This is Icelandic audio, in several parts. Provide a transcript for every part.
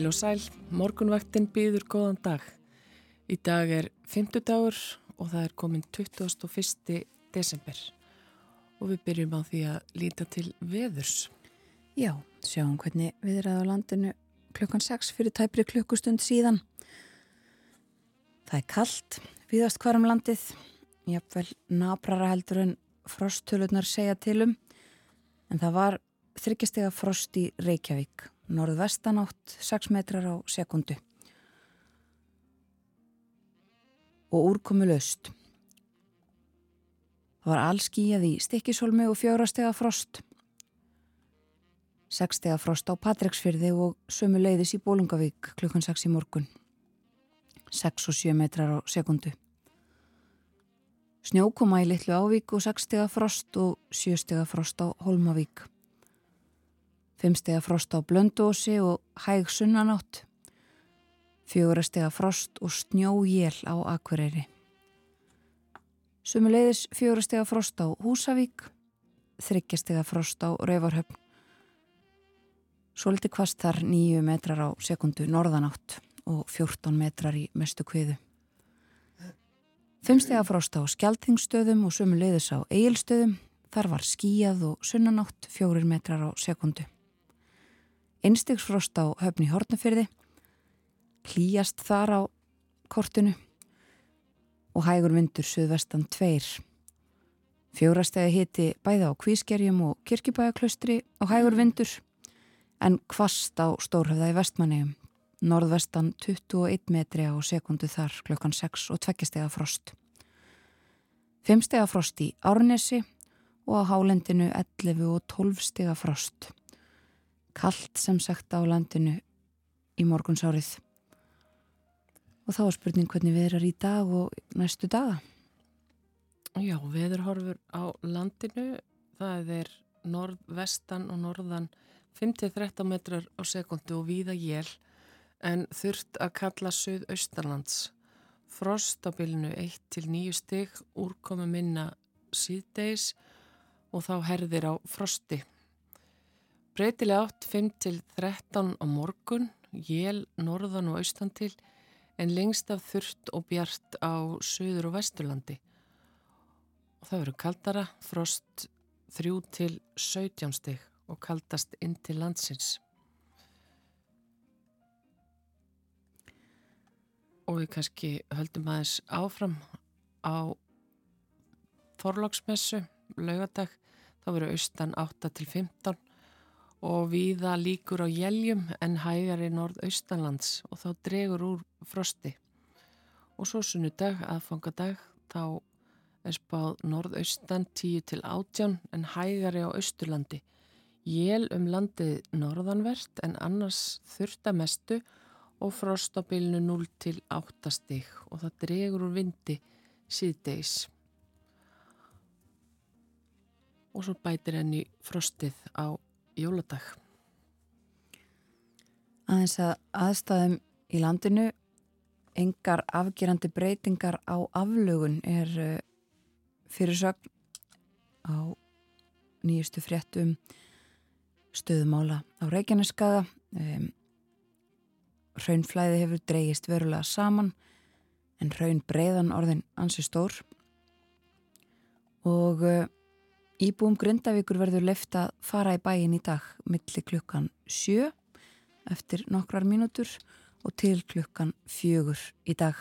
Heil og sæl, morgunvaktin býður góðan dag. Í dag er 50 dagur og það er komin 21. desember og við byrjum á því að líta til veðurs. Já, sjáum hvernig við erum á landinu klukkan 6 fyrir tæpri klukkustund síðan. Það er kallt, viðast hverjum landið, jáfnvel nabrara heldur en frostöluðnar segja tilum, en það var þryggjastega frost í Reykjavík norðvestanátt 6 metrar á sekundu og úrkomu löst. Það var allskíjað í stikkishólmi og fjórastega frost. Sekstega frost á Patreksfyrði og sömu leiðis í Bólungavík klukkan 6 í morgun. 6 og 7 metrar á sekundu. Snjókoma í Littlu Ávík og 6 stega frost og 7 stega frost á Holmavík. Fimmstega frost á Blöndósi og hæg sunnanátt. Fjórastega frost og snjójél á Akureyri. Sumuleiðis fjórastega frost á Húsavík. Þryggjastega frost á Rauvarhöfn. Svolítið kvast þar nýju metrar á sekundu norðanátt og 14 metrar í mestu kviðu. Fimmstega frost á Skeltingstöðum og sumuleiðis á Egilstöðum. Þar var skíjað og sunnanátt fjórir metrar á sekundu einstegsfrost á höfni Hortnafyrði, klíjast þar á kortinu og hægur vindur söðvestan tveir. Fjórastegi hiti bæði á Kvískerjum og Kirkibæjaklaustri og hægur vindur en kvast á Stórhöfða í vestmannegjum. Norðvestan 21 metri á sekundu þar klukkan 6 og 2 stega frost. 5 stega frost í Árnesi og á hálendinu 11 og 12 stega frost kallt sem sagt á landinu í morgunsárið. Og þá er spurning hvernig við erum í dag og næstu daga. Já, veðurhorfur á landinu það er norð-vestan og norðan 5-13 metrar á sekundu og víða jél en þurft að kalla söð-austalands frost á bylnu 1-9 stygg úrkomi minna síðdeis og þá herðir á frosti Breytilega átt 5-13 á morgun, jél, norðan og austan til, en lengst af þurft og bjart á söður og vesturlandi. Og það verður kaldara, frost 3-17 stygg og kaldast inn til landsins. Og við kannski höldum aðeins áfram á Þorlóksmessu, laugadag, þá verður austan 8-15 og viða líkur á jæljum en hægar í norðaustanlands og þá dregur úr frosti. Og svo sunnudag, aðfangadag, þá er spáð norðaustan 10 til 18 en hægari á austurlandi. Jél um landið norðanvert en annars þurftamestu og frost á bylnu 0 til 8 stig og það dregur úr vindi síðdeis. Og svo bætir henni frostið á jóladag? Aðeins að aðstæðum í landinu engar afgerandi breytingar á aflögun er uh, fyrirsögn á nýjustu fréttum stöðumála á Reykjaneskaða um, raunflæði hefur dreyist verulega saman en raun breyðan orðin ansi stór og uh, Íbúum Grindavíkur verður leift að fara í bæin í dag millir klukkan sjö eftir nokkrar mínútur og til klukkan fjögur í dag.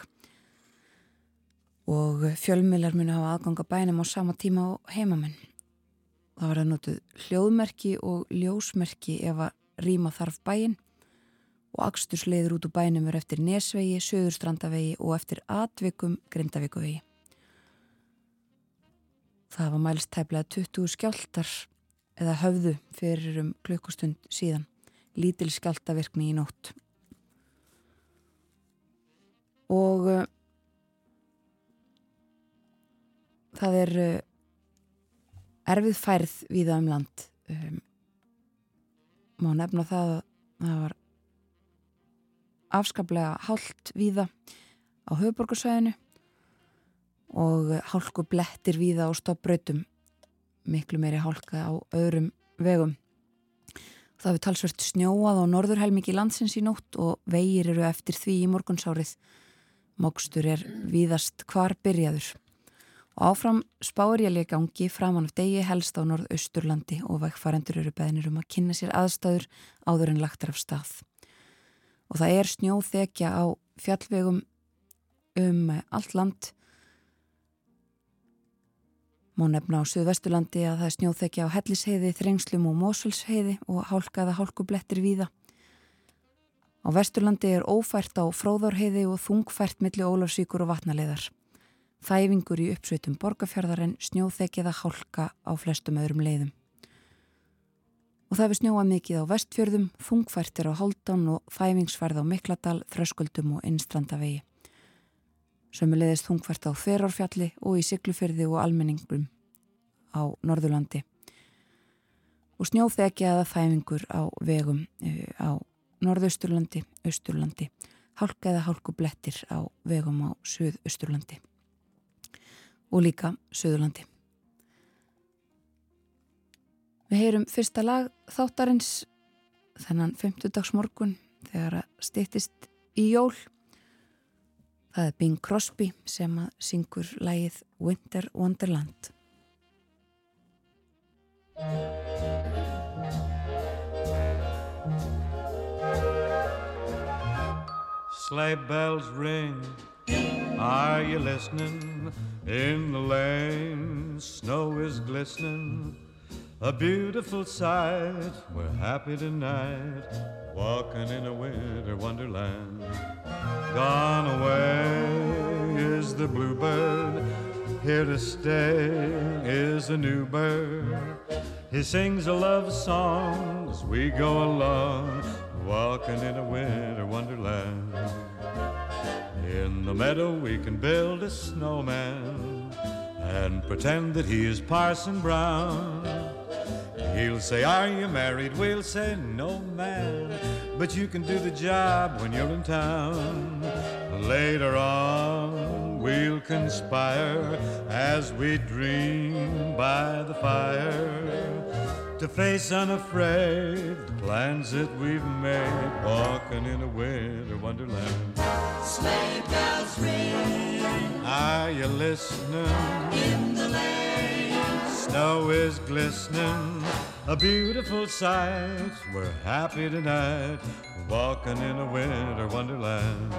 Og fjölmilar muni hafa aðganga bænum á sama tíma á heimamenn. Það að notuð hljóðmerki og ljósmerki ef að rýma þarf bæin og axtursleiður út úr bænum er eftir Nesvegi, Söðurstrandavegi og eftir Atvikum Grindavíkuvegi. Það var mælst tæplega 20 skjáltar eða höfðu fyrir um klukkustund síðan. Lítil skjáltavirkni í nótt. Og uh, það er uh, erfið færð viða um land. Um, má nefna það að það var afskaplega hálft viða á höfuborgarsvæðinu og hálku blettir víða á stoppbrautum miklu meiri hálka á öðrum vegum Það við talsvert snjóað á norðurhelmingi landsins í nótt og vegir eru eftir því í morgunsárið. Mókstur er víðast hvar byrjaður. Og áfram ég gangi framan af degi helst á norðausturlandi og vegfarendur eru beðnir um að kynna sér aðstæður áður en lagtar af stað. Og það er snjóþekja á fjallvegum um allt land. Má nefna á Suðvesturlandi að það er snjóþekja á Hellisheiði, Þrengslum og Mosulsheiði og hálkaða hálkublettir víða. Á Vesturlandi er ófært á Fróðárheiði og þungfært millir Ólafsvíkur og vatnaleðar. Þæfingur í uppsveitum borgarfjörðar en snjóþekkiða hálka á flestum öðrum leiðum. Og það hefur snjóað mikið á vestfjörðum, þungfærtir á Haldán og þæfingsfærð á Mikladal, Þröskuldum og Innstrandavegi. Sömulegðist þungfært á Þverárfjalli og í Siglufyrði og almenningum á Norðurlandi. Og snjóþekkiða þæfingur á vegum eh, á Norðausturlandi, Austurlandi, hálka eða hálku blettir á vegum á Suðausturlandi og líka Suðurlandi. Við heyrum fyrsta lag þáttarins þennan 50 dags morgun þegar að stýttist í jól. Það er Bing Crosby sem að syngur lægið Winter Wonderland. Sleigh bells ring, are you listening? In the lane, snow is glistening, a beautiful sight. We're happy tonight, walking in a winter wonderland. Gone away is the bluebird, here to stay is a new bird. He sings a love song as we go along walking in a winter wonderland. In the meadow we can build a snowman and pretend that he is Parson Brown. He'll say, Are you married? We'll say, No, man. But you can do the job when you're in town. Later on, we'll conspire as we dream by the fire to face unafraid the plans that we've made, walking in a winter wonderland. Sleigh bells ring. Are you listening? Snow is glistening, a beautiful sight. We're happy tonight, walking in a winter wonderland.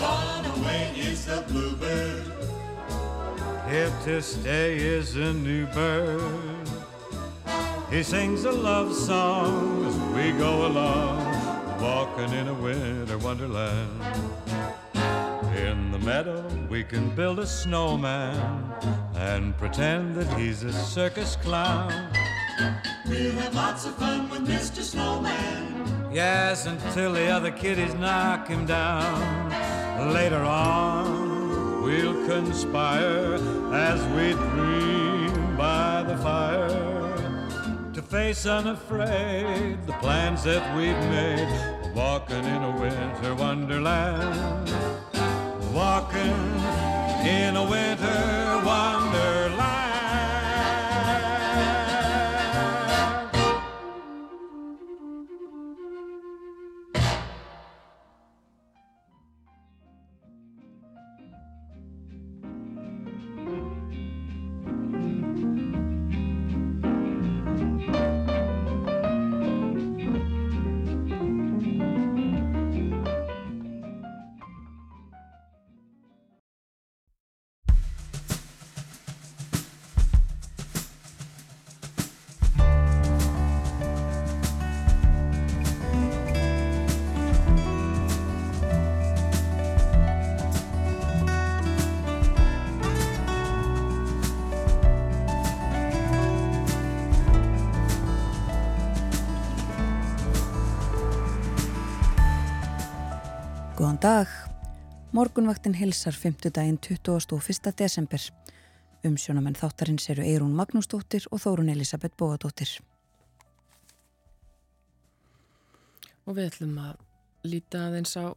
Gone away is the bluebird. Here to stay is a new bird. He sings a love song as we go along, walking in a winter wonderland. In the meadow, we can build a snowman and pretend that he's a circus clown. We'll have lots of fun with Mr. Snowman. Yes, until the other kiddies knock him down. Later on, we'll conspire as we dream by the fire to face unafraid the plans that we've made. Walking in a winter wonderland. Walking in a winter Morgunvaktin hilsar 5. daginn 21. desember. Umsjónamenn þáttarins eru Eirún Magnúsdóttir og Þórun Elisabeth Bóadóttir. Og við ætlum að líta aðeins á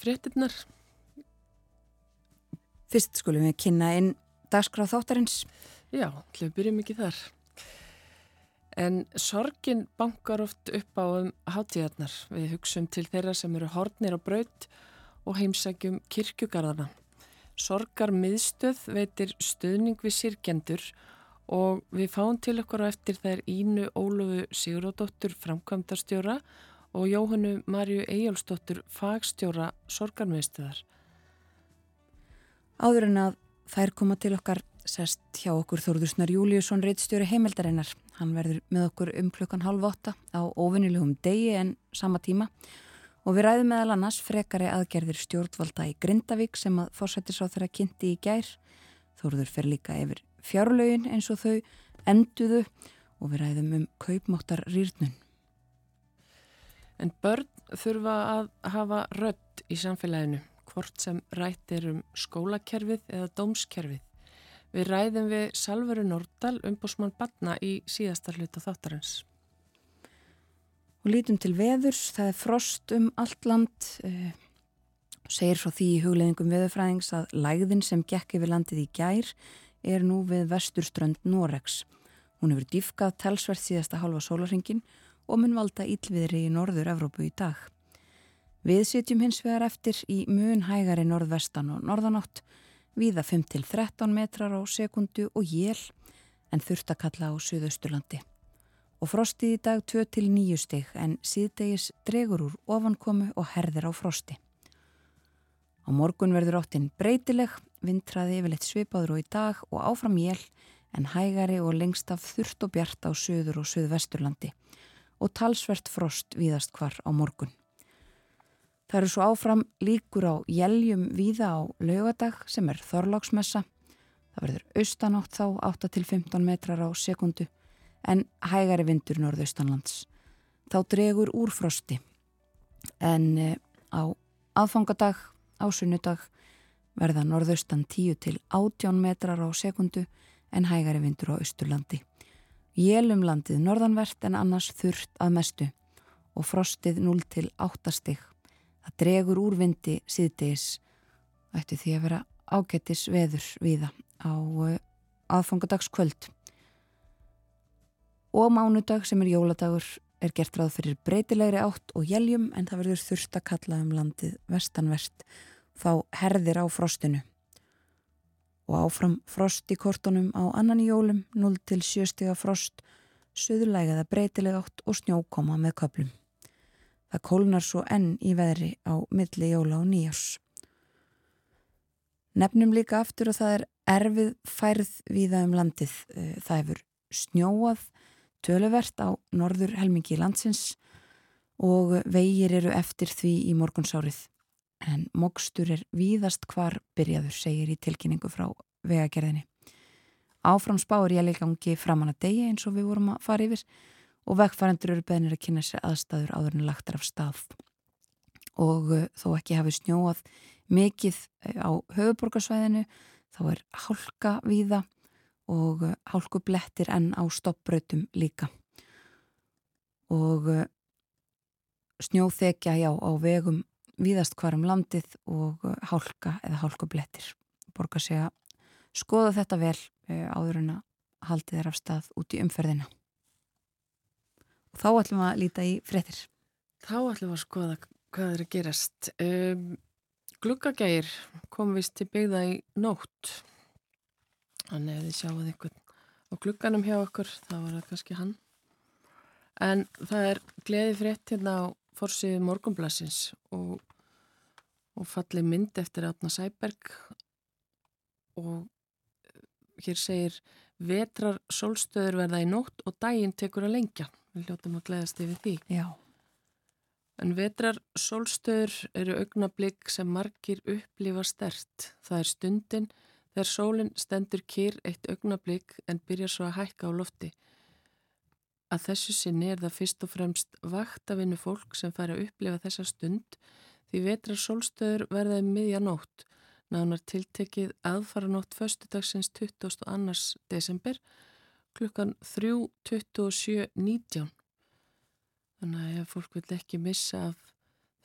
fréttinnar. Fyrst skulum við kynna inn dagskráð þáttarins. Já, hljóð byrjum ekki þar. En sorgin bankar oft upp á um hátíðarnar. Við hugsum til þeirra sem eru hornir á braut og heimsækjum kirkjugarðana. Sorgar miðstöð veitir stuðning við sirkjendur og við fáum til okkur á eftir þær Ínu Ólufu Siguródóttur framkvæmdarstjóra og Jóhannu Marju Eyjálsdóttur fagstjóra sorgarmiðstöðar. Áður en að þær koma til okkar sest hjá okkur Þórðursnar Júliusson reittstjóri heimildarinnar. Hann verður með okkur um klukkan halv åtta á ofinnilegum degi en sama tíma og við ræðum meðal annars frekari aðgerðir stjórnvalda í Grindavík sem að fórsættis á þeirra kynnti í gær. Þórður fer líka yfir fjárlaugin eins og þau enduðu og við ræðum um kaupmáttar rýrnun. En börn þurfa að hafa rött í samfélaginu, hvort sem rætt er um skólakerfið eða dómskerfið. Við ræðum við Salveru Nordal umbúsmann Batna í síðasta hluta þáttarins. Og lítum til veðurs, það er frost um allt land, eh, segir frá því í hugleðingum veðurfræðings að lægðin sem gekk yfir landið í gær er nú við vesturströnd Noregs. Hún hefur dýfkað telsvert síðasta halva sólaringin og mun valda ílviðri í norður Evrópu í dag. Við sitjum hins vegar eftir í mun hægari norðvestan og norðanátt Víða 5-13 metrar á sekundu og jél en þurft að kalla á Suðausturlandi. Og frostið í dag 2-9 steg en síðdegis dregur úr ofankomu og herðir á frosti. Á morgun verður áttinn breytileg, vintraði yfirleitt svipaður og í dag og áfram jél en hægari og lengst af þurft og bjart á Suður og Suðvesturlandi og talsvert frost víðast hvar á morgun. Það eru svo áfram líkur á jæljum víða á laugadag sem er þorláksmessa. Það verður austanátt þá 8-15 metrar á sekundu en hægari vindur norðaustanlands. Þá dregur úr frosti en eh, á aðfangadag, á sunnudag verða norðaustan 10-18 metrar á sekundu en hægari vindur á austurlandi. Jélum landið norðanvert en annars þurft að mestu og frostið 0-8 stig Það dregur úr vindi síðdeis ætti því að vera ágættis veður viða á uh, aðfangadagskvöld. Og mánudag sem er jóladagur er gert ráð fyrir breytilegri átt og jæljum en það verður þurft að kalla um landið vestanvert þá herðir á frostinu. Og áfram frost í kortunum á annan jólum, 0 til 7 stiga frost, söðurlægaða breytileg átt og snjókoma með köplum. Það kólnar svo enn í veðri á milli jóla og nýjars. Nefnum líka aftur að það er erfið færð viða um landið. Eh, það hefur snjóað töluvert á norður helmingi landsins og vegir eru eftir því í morgunsárið. En mokstur er víðast hvar byrjaður, segir í tilkynningu frá vegagerðinni. Áfram spáur ég leikangi framann að degi eins og við vorum að fara yfir og vegfærandur eru beðnir að kynna sér aðstæður áður en lagtar af stað og uh, þó ekki hafi snjóað mikið uh, á höfuborgarsvæðinu þá er hálka víða og uh, hálku blettir enn á stoppbrautum líka og uh, snjóþekja já á vegum víðast hvarum landið og uh, hálka eða hálku blettir borga sig að skoða þetta vel áður en að haldi þeir af stað út í umferðina og þá ætlum við að líta í frettir. Þá ætlum við að skoða hvað er að gerast. Um, Gluggagægir kom vist til byggða í nótt. Þannig að þið sjáuð einhvern á glugganum hjá okkur, það var það kannski hann. En það er gleði frett hérna á fórsíðu morgunblassins og, og falli mynd eftir Átna Sæberg og hér segir vetrar solstöður verða í nótt og daginn tekur að lengja. Við hljóttum að gleðast yfir því. Já. En vetrar solstöður eru augnablík sem margir upplifa stert. Það er stundin þegar sólinn stendur kýr eitt augnablík en byrjar svo að hækka á lofti. Að þessu sinni er það fyrst og fremst vaktavinnu fólk sem fær að upplifa þessa stund því vetrar solstöður verðaði um miðja nótt. Nánar tiltekið aðfara nótt föstudagsins 22. desember klukkan 3.27.19 þannig að ef fólk vil ekki missa af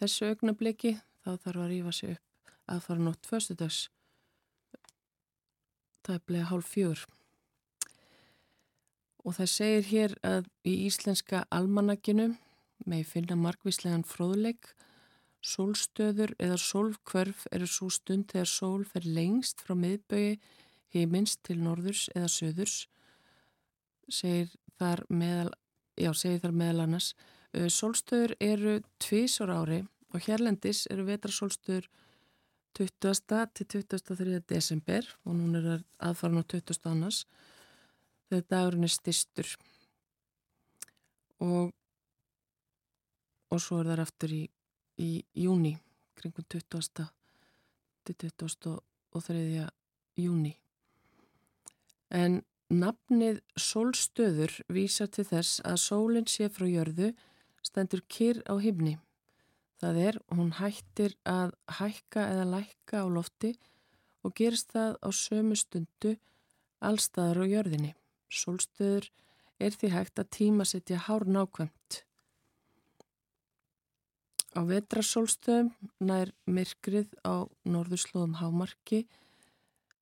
þessu augnabliki þá þarf að rýfa sig upp að fara nótt förstudags bleið hálf fjör. Og það segir hér að í íslenska almanakinu með finna margvíslegan fróðleik. Sólstöður eða sólkvörf eru svo stund þegar sól fer lengst frá miðbögi heimins til norðurs eða söðurs segir þar meðal já, segir þar meðal annars. Sólstöður eru tvísor ári og hérlendis eru vetrasólstöður 20. til 23. desember og núna er aðfaran á 20. annars þegar dagurinn er styrstur og og svo er það eftir í, í júni kringum 20. til 23. júni en nafnið sólstöður vísar til þess að sólinn sé frá jörðu stendur kyrr á himni Það er, hún hættir að hækka eða lækka á lofti og gerist það á sömu stundu allstaðar á jörðinni. Solstöður er því hægt að tíma setja hár nákvæmt. Á vetrasólstöðum nær myrkrið á norðurslóðum hámarki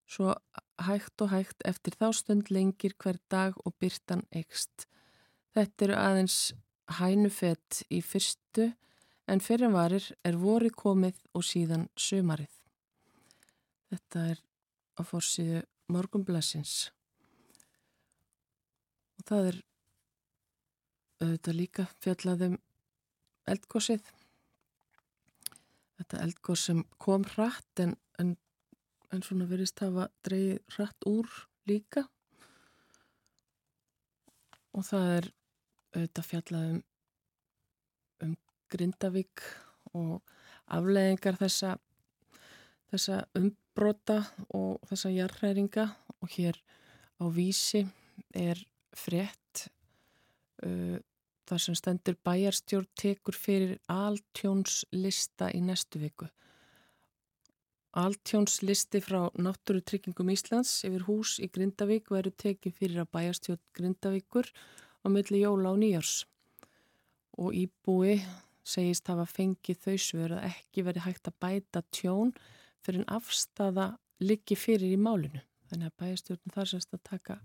svo hægt og hægt eftir þá stund lengir hver dag og byrtan ekst. Þetta eru aðeins hænufett í fyrstu en fyrir varir er voru komið og síðan sömarið. Þetta er á fórsíðu morgunblessins og það er auðvitað líka fjallaðum eldgósið. Þetta eldgós sem kom hratt en, en, en svona verist hafa dreyið hratt úr líka og það er auðvitað fjallaðum Grindavík og afleðingar þessa, þessa umbrota og þessa jarræringa og hér á vísi er frett uh, þar sem stendur bæjarstjórn tekur fyrir altjónslista í næstu viku. Altjónslisti frá Náttúrutryggingum Íslands yfir hús í Grindavík veru tekið fyrir að bæjarstjórn Grindavíkur á milli jóla og nýjárs og íbúi segist hafa fengið þau svör að ekki veri hægt að bæta tjón fyrir en afstafa liggi fyrir í málinu. Þannig að bæjastjórnum þar semst að taka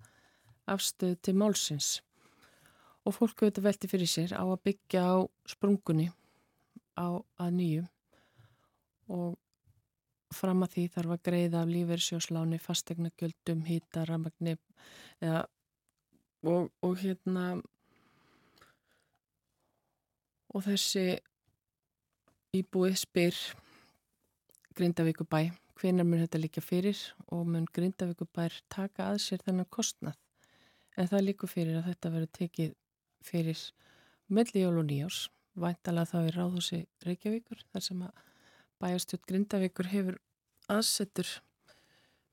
afstöðu til málsins. Og fólk auðvitað velti fyrir sér á að byggja á sprungunni á að nýju og fram að því þarf að greiða af lífeyrsjósláni, fastegna göldum, hýta, ramagni eða, og, og hérna og þessi íbúið spyr Grindavíkubæ hvenar mun þetta líka fyrir og mun Grindavíkubær taka að sér þennan kostnað? En það líku fyrir að þetta verður tekið fyrir melli jól og nýjás væntalega þá er ráðhúsi Reykjavíkur þar sem að bæjarstjórn Grindavíkur hefur aðsettur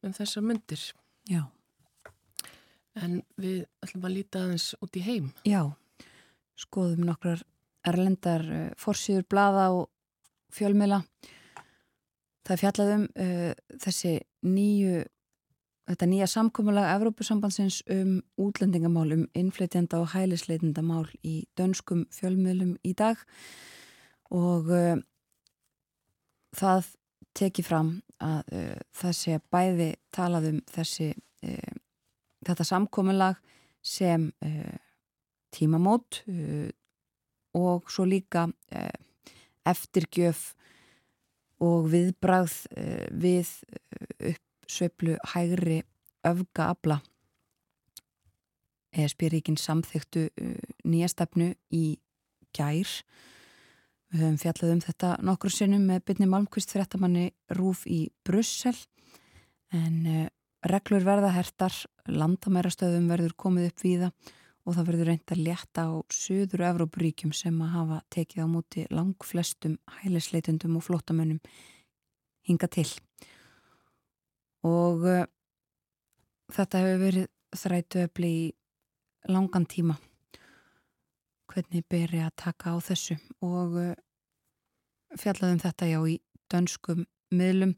um þessar myndir Já. En við ætlum að líta aðeins út í heim. Já, skoðum nokkrar erlendar uh, forsýður blada og fjölmila það er fjallað um uh, þessi nýju þetta nýja samkómulag Evrópusambandsins um útlendingamál um innflytjanda og hælisleitendamál í dönskum fjölmilum í dag. Og uh, það tekið fram að uh, það sé bæði talað um þessi uh, þetta samkómulag sem tímamót og svo líka eh, eftirgjöf og viðbrað eh, við eh, uppsveiflu hægri öfgaabla ESB-ríkin samþyktu nýjastefnu í gær. Við höfum fjallað um þetta nokkur sinnum með byrni Malmqvist fréttamanni Rúf í Brussel. En reglur verða hertar landamærastöðum verður komið upp við það og það verður reynd að létta á söður Evrópuríkjum sem að hafa tekið á móti lang flestum hælisleitundum og flottamönnum hinga til. Og uh, þetta hefur verið þrætu öfli í langan tíma. Hvernig beri að taka á þessu? Og uh, fjallaðum þetta já í dönskum miðlum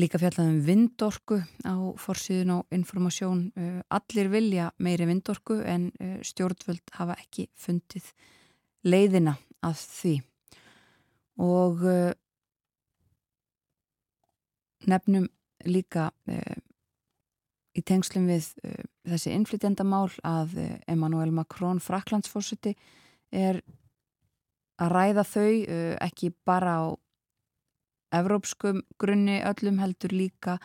Líka fjallaðum vindorku á forsýðun á informasjón. Uh, allir vilja meiri vindorku en uh, stjórnvöld hafa ekki fundið leiðina að því. Og uh, nefnum líka í tengslum við þessi innflytjandamál að Emmanuel Macron fraklandsfórsiti er að ræða þau ekki bara á evrópskum grunni öllum heldur líka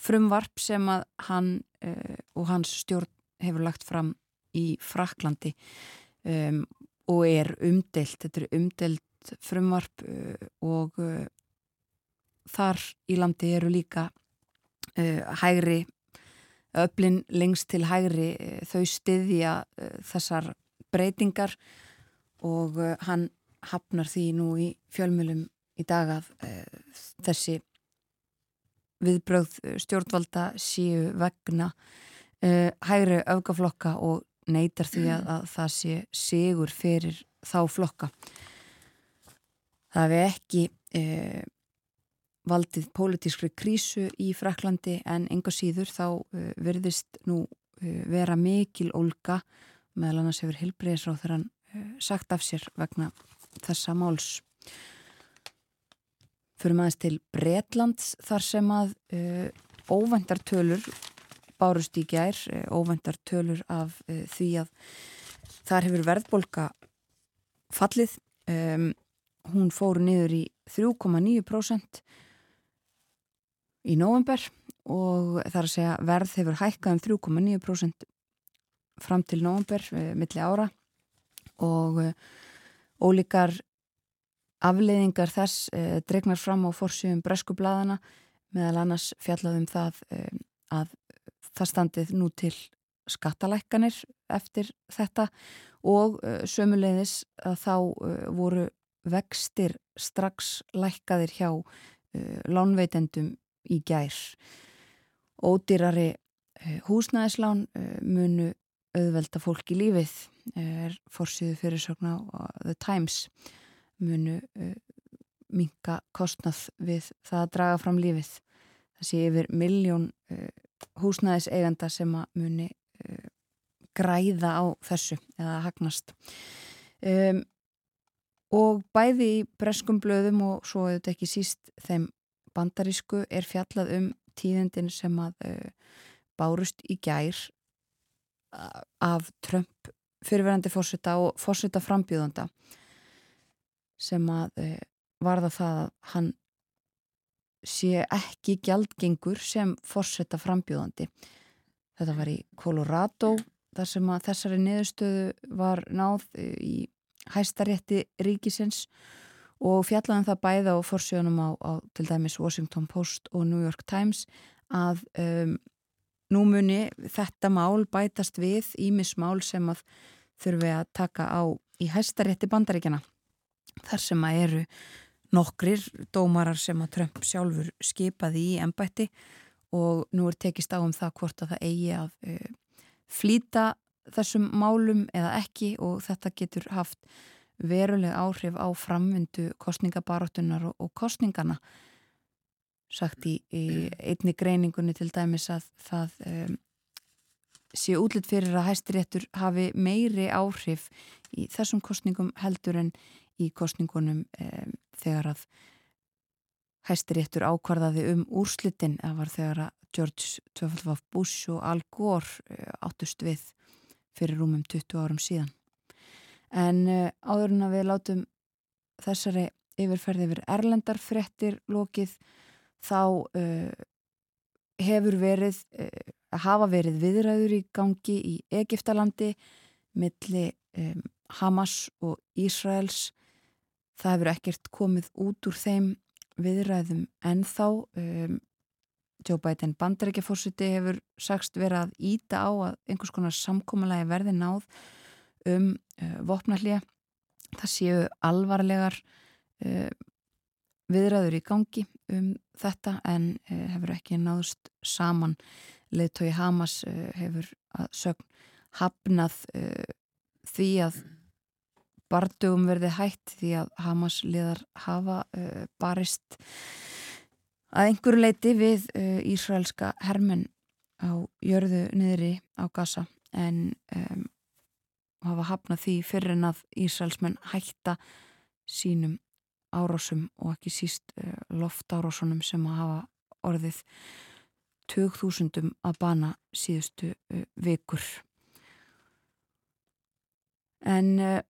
frumvarp sem að hann og hans stjórn hefur lagt fram í Fraklandi um, og er umdelt, þetta er umdelt frumvarp og þar í landi eru líka uh, hægri öflin lengst til hægri uh, þau styðja uh, þessar breytingar og hann hafnar því nú í fjölmjölum í dag að þessi viðbröð stjórnvalda síu vegna hægri öfgaflokka og neytar því að, að það sé sigur fyrir þá flokka. Það er ekki valdið pólitískri krísu í Fraklandi en enga síður þá uh, verðist nú uh, vera mikil ólga meðal annars hefur Hilbreysráð þegar hann sagt af sér vegna þessa máls. Fyrir maður til Bretlands þar sem að uh, óvendar tölur bárust í gær, uh, óvendar tölur af uh, því að þar hefur verðbolga fallið. Um, hún fór niður í 3,9% í november og það er að segja verð hefur hækkað um 3,9% fram til november eh, milli ára og eh, ólíkar afleiðingar þess eh, dregnar fram á fórsjöfum breskublaðana meðal annars fjallaðum það eh, að það standið nú til skattalækkanir eftir þetta og eh, sömuleiðis að þá eh, voru vextir strax lækkaðir hjá lánveitendum í gær. Ódýrari eh, húsnæðislán eh, munu auðvelda fólk í lífið eh, er fórsýðu fyrirsögn á The Times munu minka kostnað við það að draga fram lífið. Það sé yfir miljón húsnæðis eiganda sem að muni græða á þessu eða hagnast. Um, og bæði í breskum blöðum og svo auðvitað ekki síst þeim bandarísku er fjallað um tíðendin sem að uh, bárust í gær uh, af Trump fyrirverandi fórseta og fórseta frambjöðanda sem að uh, varða það að hann sé ekki gjaldgengur sem fórseta frambjöðandi. Þetta var í Colorado þar sem að þessari niðurstöðu var náð í hæstarétti ríkisins og fjallaðan um það bæða á forsjónum á, á til dæmis Washington Post og New York Times að um, nú muni þetta mál bætast við ímismál sem að þurfi að taka á í hæstarétti bandaríkjana þar sem að eru nokkrir dómarar sem að Trump sjálfur skipaði í ennbætti og nú er tekist á um það hvort að það eigi að uh, flýta þessum málum eða ekki og þetta getur haft veruleg áhrif á framvindu kostningabaróttunar og, og kostningana sagt í, í einni greiningunni til dæmis að það um, sé útlitt fyrir að hæstiréttur hafi meiri áhrif í þessum kostningum heldur en í kostningunum um, þegar að hæstiréttur ákvarðaði um úrslitin það var þegar að George W. Bush og Al Gore áttust við fyrir rúmum 20 árum síðan en uh, áður en að við látum þessari yfirferði yfir erlendarfrettir lokið þá uh, hefur verið uh, hafa verið viðræður í gangi í Egiptalandi milli um, Hamas og Ísraels það hefur ekkert komið út úr þeim viðræðum en þá um, Joe Biden bandarækjafórsiti hefur sagst verið að íta á að einhvers konar samkómalagi verði náð um uh, vopnallið. Það séu alvarlegar uh, viðræður í gangi um þetta en uh, hefur ekki náðust saman. Leðtói Hamas hefur að sögn hafnað því að bardugum verði hætt því að Hamas liðar hafa barist að einhverju leiti við Ísraelska hermen á jörðu niðri á Gaza en um, hafa hafnað því fyrir en að Ísraelsmenn hætta sínum árásum og ekki síst uh, loftárásunum sem að hafa orðið tögþúsundum að bana síðustu uh, vikur. En uh,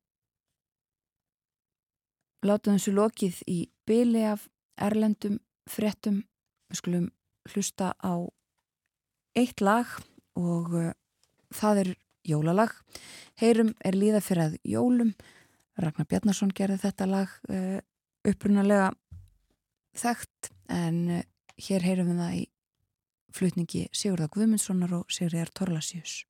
látum þessu lokið í byli af erlendum frettum. Við skulum hlusta á eitt lag og uh, það er jólalag. Heyrum er líða fyrir að jólum. Ragnar Bjarnarsson gerði þetta lag uh, upprunalega þekkt en uh, hér heyrum við það í flutningi Sigurða Guðmundssonar og Sigriðar Torlasjus.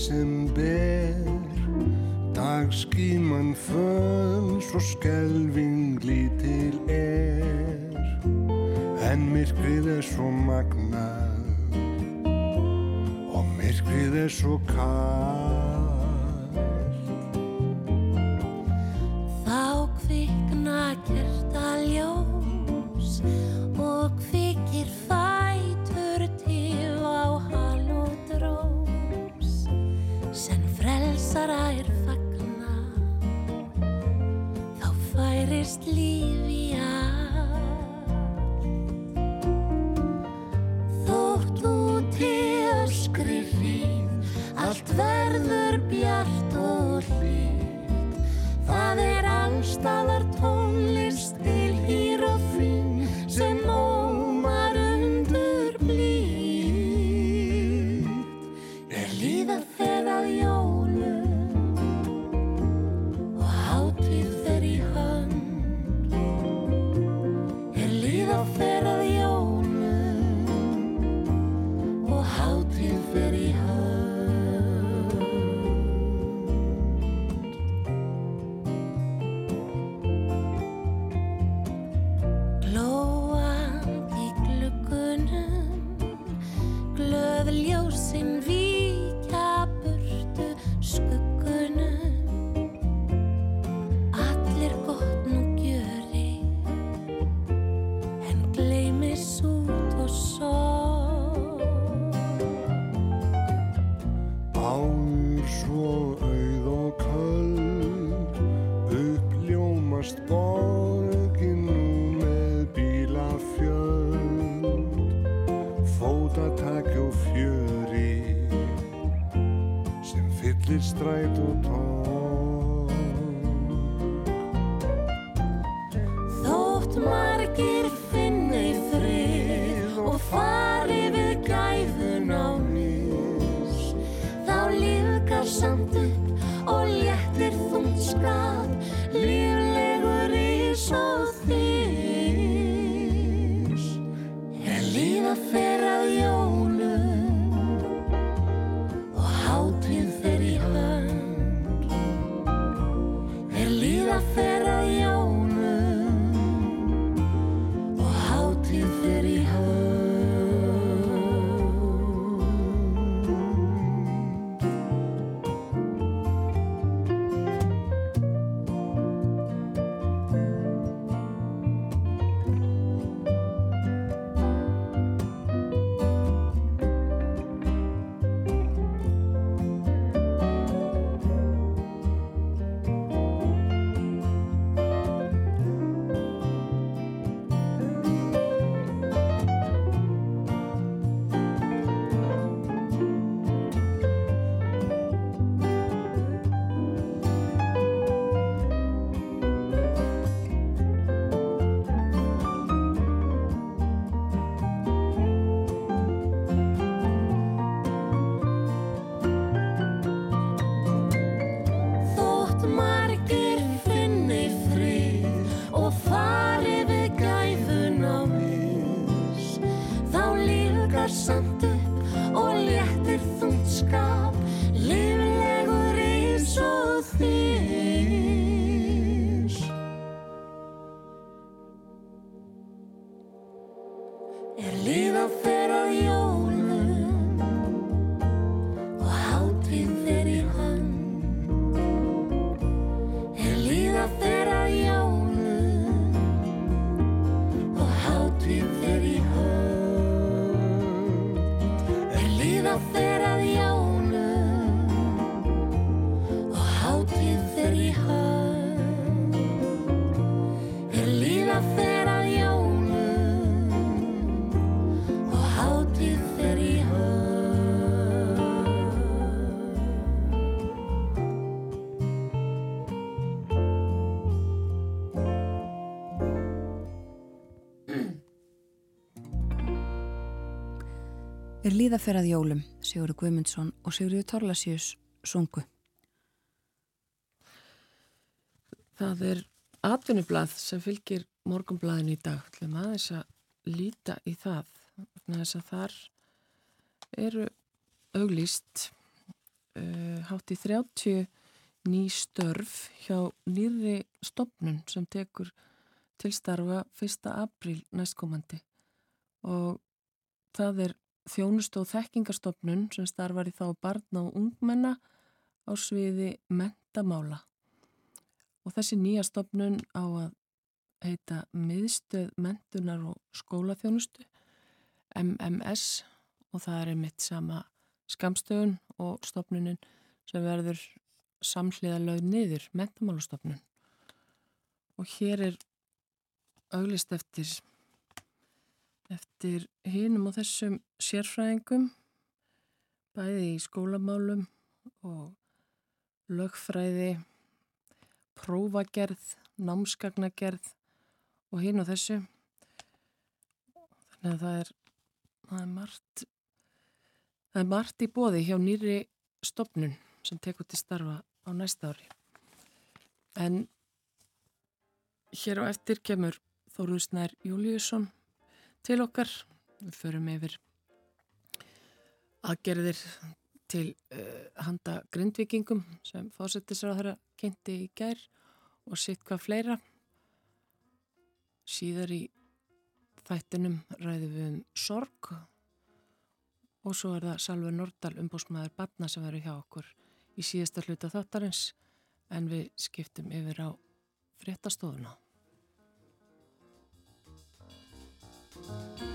Desember. Dagskíman föl Svo skelving lítil er. En myrkrið er svo magnað Og myrkrið er svo kall Þá kvikna kertaljós og frelsara er fagna þá færist líf í all Þótt úti öskri hríð allt verður bjart og hlýtt. Það er allstaðar tónlist er líðaferað jólum, Sigurður Guðmundsson og Sigurður Torlasjus sungu. Það er atvinnublað sem fylgir morgunblaðinu í dag. Það er maður þess að líta í það. Þess að þar eru auglýst uh, hátt í 30 ný störf hjá nýri stopnun sem tekur tilstarfa 1. apríl næstkomandi og það er þjónust og þekkingarstopnun sem starfar í þá barna og ungmenna á sviði mentamála og þessi nýja stopnun á að heita miðstöð mentunar og skólaþjónustu MMS og það er einmitt sama skamstöðun og stopnunin sem verður samhliða lög niður mentamálastofnun og hér er auglist eftir eftir hinum og þessum sérfræðingum bæði í skólamálum og lögfræði prófagerð námskagnagerð og hinn og þessu. Þannig að það er það er margt það er margt í bóði hjá nýri stopnun sem tekur til starfa á næsta ári. En hér á eftir kemur Þóruðsnær Júliusson til okkar. Við förum yfir aðgerðir til uh, handa grindvikingum sem fósettisráðara kynnti í gær og sitt hvað fleira. Síðar í þættinum ræðum við um sorg og svo er það Salve Nordal umbúsmaður Batna sem verður hjá okkur í síðasta hluta þáttarins en við skiptum yfir á fréttastofuna. Thank you.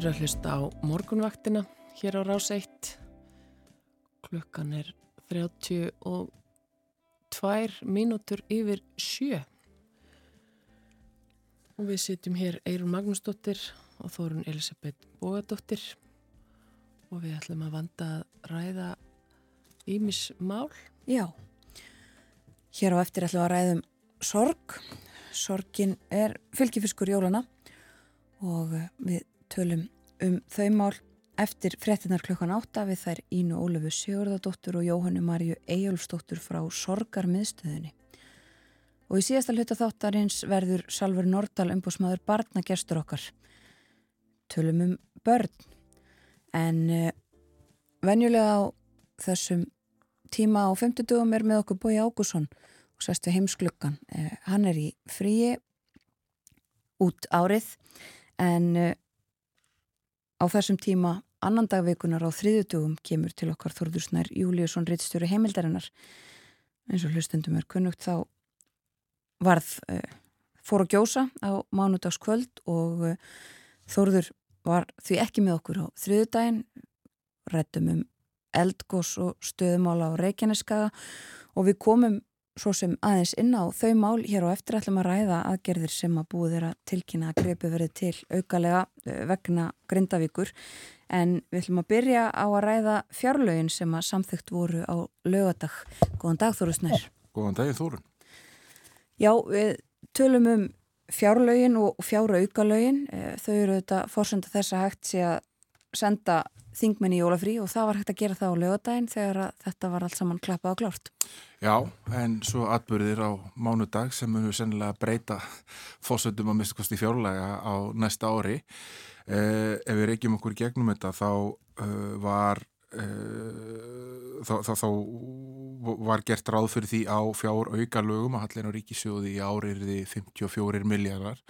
Eru að hlusta á morgunvaktina hér á rás 1. Klukkan er 32 mínútur yfir sjö. Og við sitjum hér Eirun Magnúsdóttir og Þórun Elisabeth Bógadóttir og við ætlum að vanda að ræða Ímis mál. Já, hér á eftir ætlum að ræðum sorg. Sorgin er fylgifiskur jólana og við tölum um þau mál eftir frettinnar klukkan átta við þær Ínu Ólöfu Sigurðardóttur og Jóhannu Marju Eyjólfsdóttur frá Sorgarmiðstöðinni. Og í síðasta hluta þáttarins verður Salver Nordal umbúsmaður barnagerstur okkar. Tölum um börn. En uh, venjulega á þessum tíma á 50 dögum er með okkur Bói Ágússon og sæstu heimsklukkan. Uh, hann er í fríi út árið en uh, Á þessum tíma, annan dagveikunar á þriðutugum kemur til okkar Þorðursnær Júliusson Rittstjóri heimildarinnar. eins og hlustendum er kunnugt þá varð uh, fór að gjósa á mánudagskvöld og uh, Þorður var því ekki með okkur á þriðudaginn, rættum um eldgós og stöðumála á Reykjaneskaga og við komum svo sem aðeins inn á þau mál hér og eftir ætlum að ræða aðgerðir sem að búið þeirra tilkynna að greipi verið til aukalega eh, vegna grindavíkur en við ætlum að byrja á að ræða fjárlögin sem að samþygt voru á lögadag. Góðan dag Þóru Snær. Góðan dag Þórun. Já, við tölum um fjárlögin og fjára aukalögin. Eh, þau eru þetta fórsönda þess að hægt sé að senda þingmenn í jólafrí og það var hægt að gera það á lögadaginn þegar þetta var allt saman klappað og klárt. Já, en svo atbyrðir á mánudag sem munum sennilega breyta fósöndum að mista kosti fjárlega á næsta ári. Eh, ef við reykjum okkur gegnum þetta þá uh, var uh, þá, þá, þá var gert ráð fyrir því á fjár auka lögum að hallin á ríkisjóði í áriðri 54 miljardar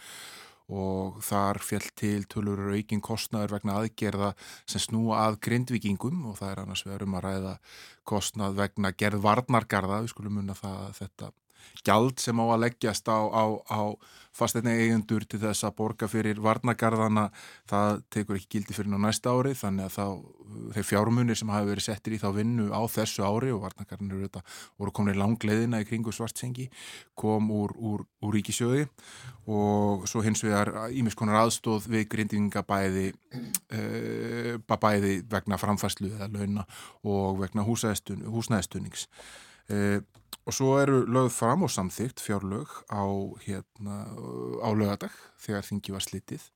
og þar fjall til tölur aukin kostnaður vegna aðgerða sem snúa að grindvikingum og það er annars við erum að ræða kostnað vegna gerð varnargarða, við skulum munna það að þetta gjald sem á að leggjast á, á, á fasteina eigendur til þess að borga fyrir varnagarðana það tekur ekki gildi fyrir ná næsta ári þannig að þá, þeir fjármunir sem hafi verið settir í þá vinnu á þessu ári og varnagarðanir eru þetta voru komin í langleðina í kringu svartsengi kom úr, úr, úr ríkisjöði og svo hins vegar ímiskonar aðstóð við grindingabæði uh, bæði vegna framfæslu eða launa og vegna húsnæðstunings uh, og svo eru lögð fram og samþygt fjárlög á, hérna, á lögadag þegar þingi var slitið.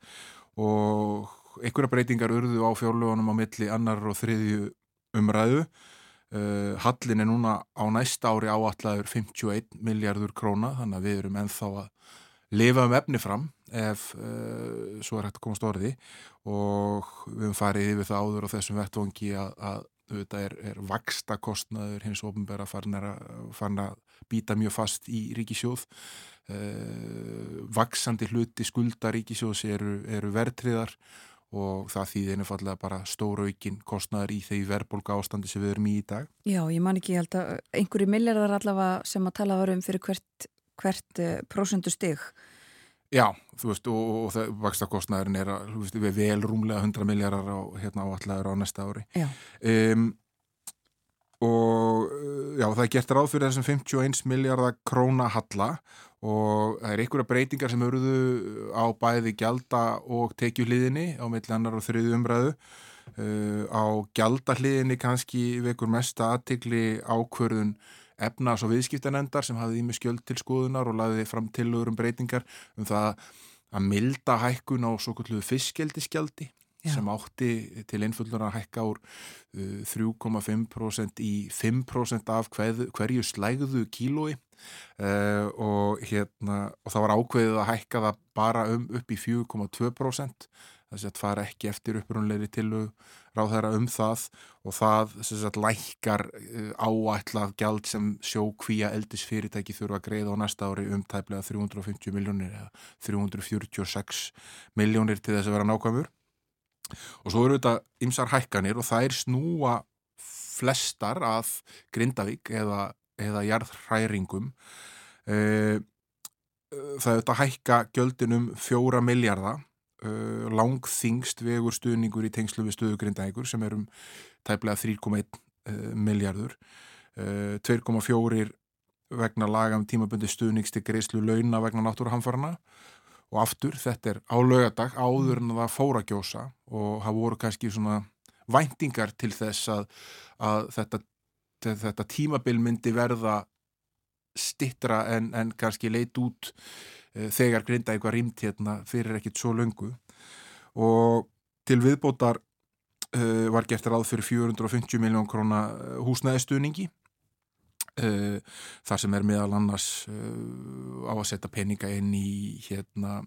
Og einhverja breytingar urðu á fjárlögunum á milli annar og þriðju umræðu. Uh, Hallin er núna á næsta ári áallagur 51 miljardur króna þannig að við erum enþá að lifa um efni fram ef uh, svo er hægt að komast orði. Og við höfum farið yfir það áður á þessum vettvangi að, að þetta er, er vaksta kostnaður hins ofnbæra farin að býta mjög fast í ríkisjóð uh, vaksandi hluti skulda ríkisjóðs eru, eru verðtriðar og það þýðir einfallega bara stóra aukinn kostnaður í þegar verðbólka ástandi sem við erum í í dag. Já, ég man ekki held að einhverju milljarðar allavega sem að tala varum fyrir hvert, hvert uh, prósundu stygg Já, þú veist, og, og það vakstakostnæðurinn er veist, við vel rúmlega 100 miljardar á, hérna áallæður á næsta ári. Já. Um, og já, það er gert ráð fyrir þessum 51 miljardar króna halla og það er einhverja breytingar sem eruðu á bæði gjalda og tekjuhliðinni á millannar og þriðu umræðu. Uh, á gjaldahliðinni kannski vekur mesta aðtikli ákverðun efnas- og viðskiptanendar sem hafði ími skjöld til skoðunar og laðiði fram tilögur um breytingar um það að milda hækkun á svo kalluðu fiskjeldiskjaldi sem átti til einfullur að hækka úr uh, 3,5% í 5% af hver, hverju slægðu kílói. Uh, og, hérna, og það var ákveðið að hækka það bara um upp í 4,2% þess að það fara ekki eftir upprunleiri tilög ráð þeirra um það og það sagt, lækkar uh, áætlað gjald sem sjókvíja eldis fyrirtæki þurfa að greiða á næsta ári um tæplega 350 miljónir eða 346 miljónir til þess að vera nákvæmur. Og svo eru þetta ymsar hækkanir og það er snúa flestar af Grindavík eða, eða jarðhræringum. Uh, það er þetta hækka gjöldinum fjóra miljardar uh, langþingst vegur stuðningur í tengslu við stuðugrindækur sem er um tæplega 3,1 uh, miljardur uh, 2,4 vegna laga um tímabundi stuðningsti greiðslu launa vegna náttúruhamfarana og aftur þetta er á lögadag áður en það fóra gjósa og það voru kannski svona væntingar til þess að, að þetta, þetta tímabil myndi verða stittra en, en kannski leit út Eh, þegar grinda eitthvað rýmt hérna fyrir ekkit svo löngu. Og til viðbótar uh, var gert ráð fyrir 450 miljón króna eh, húsnæðistuðningi uh, þar sem er meðal annars uh, á að setja peninga inn í hérna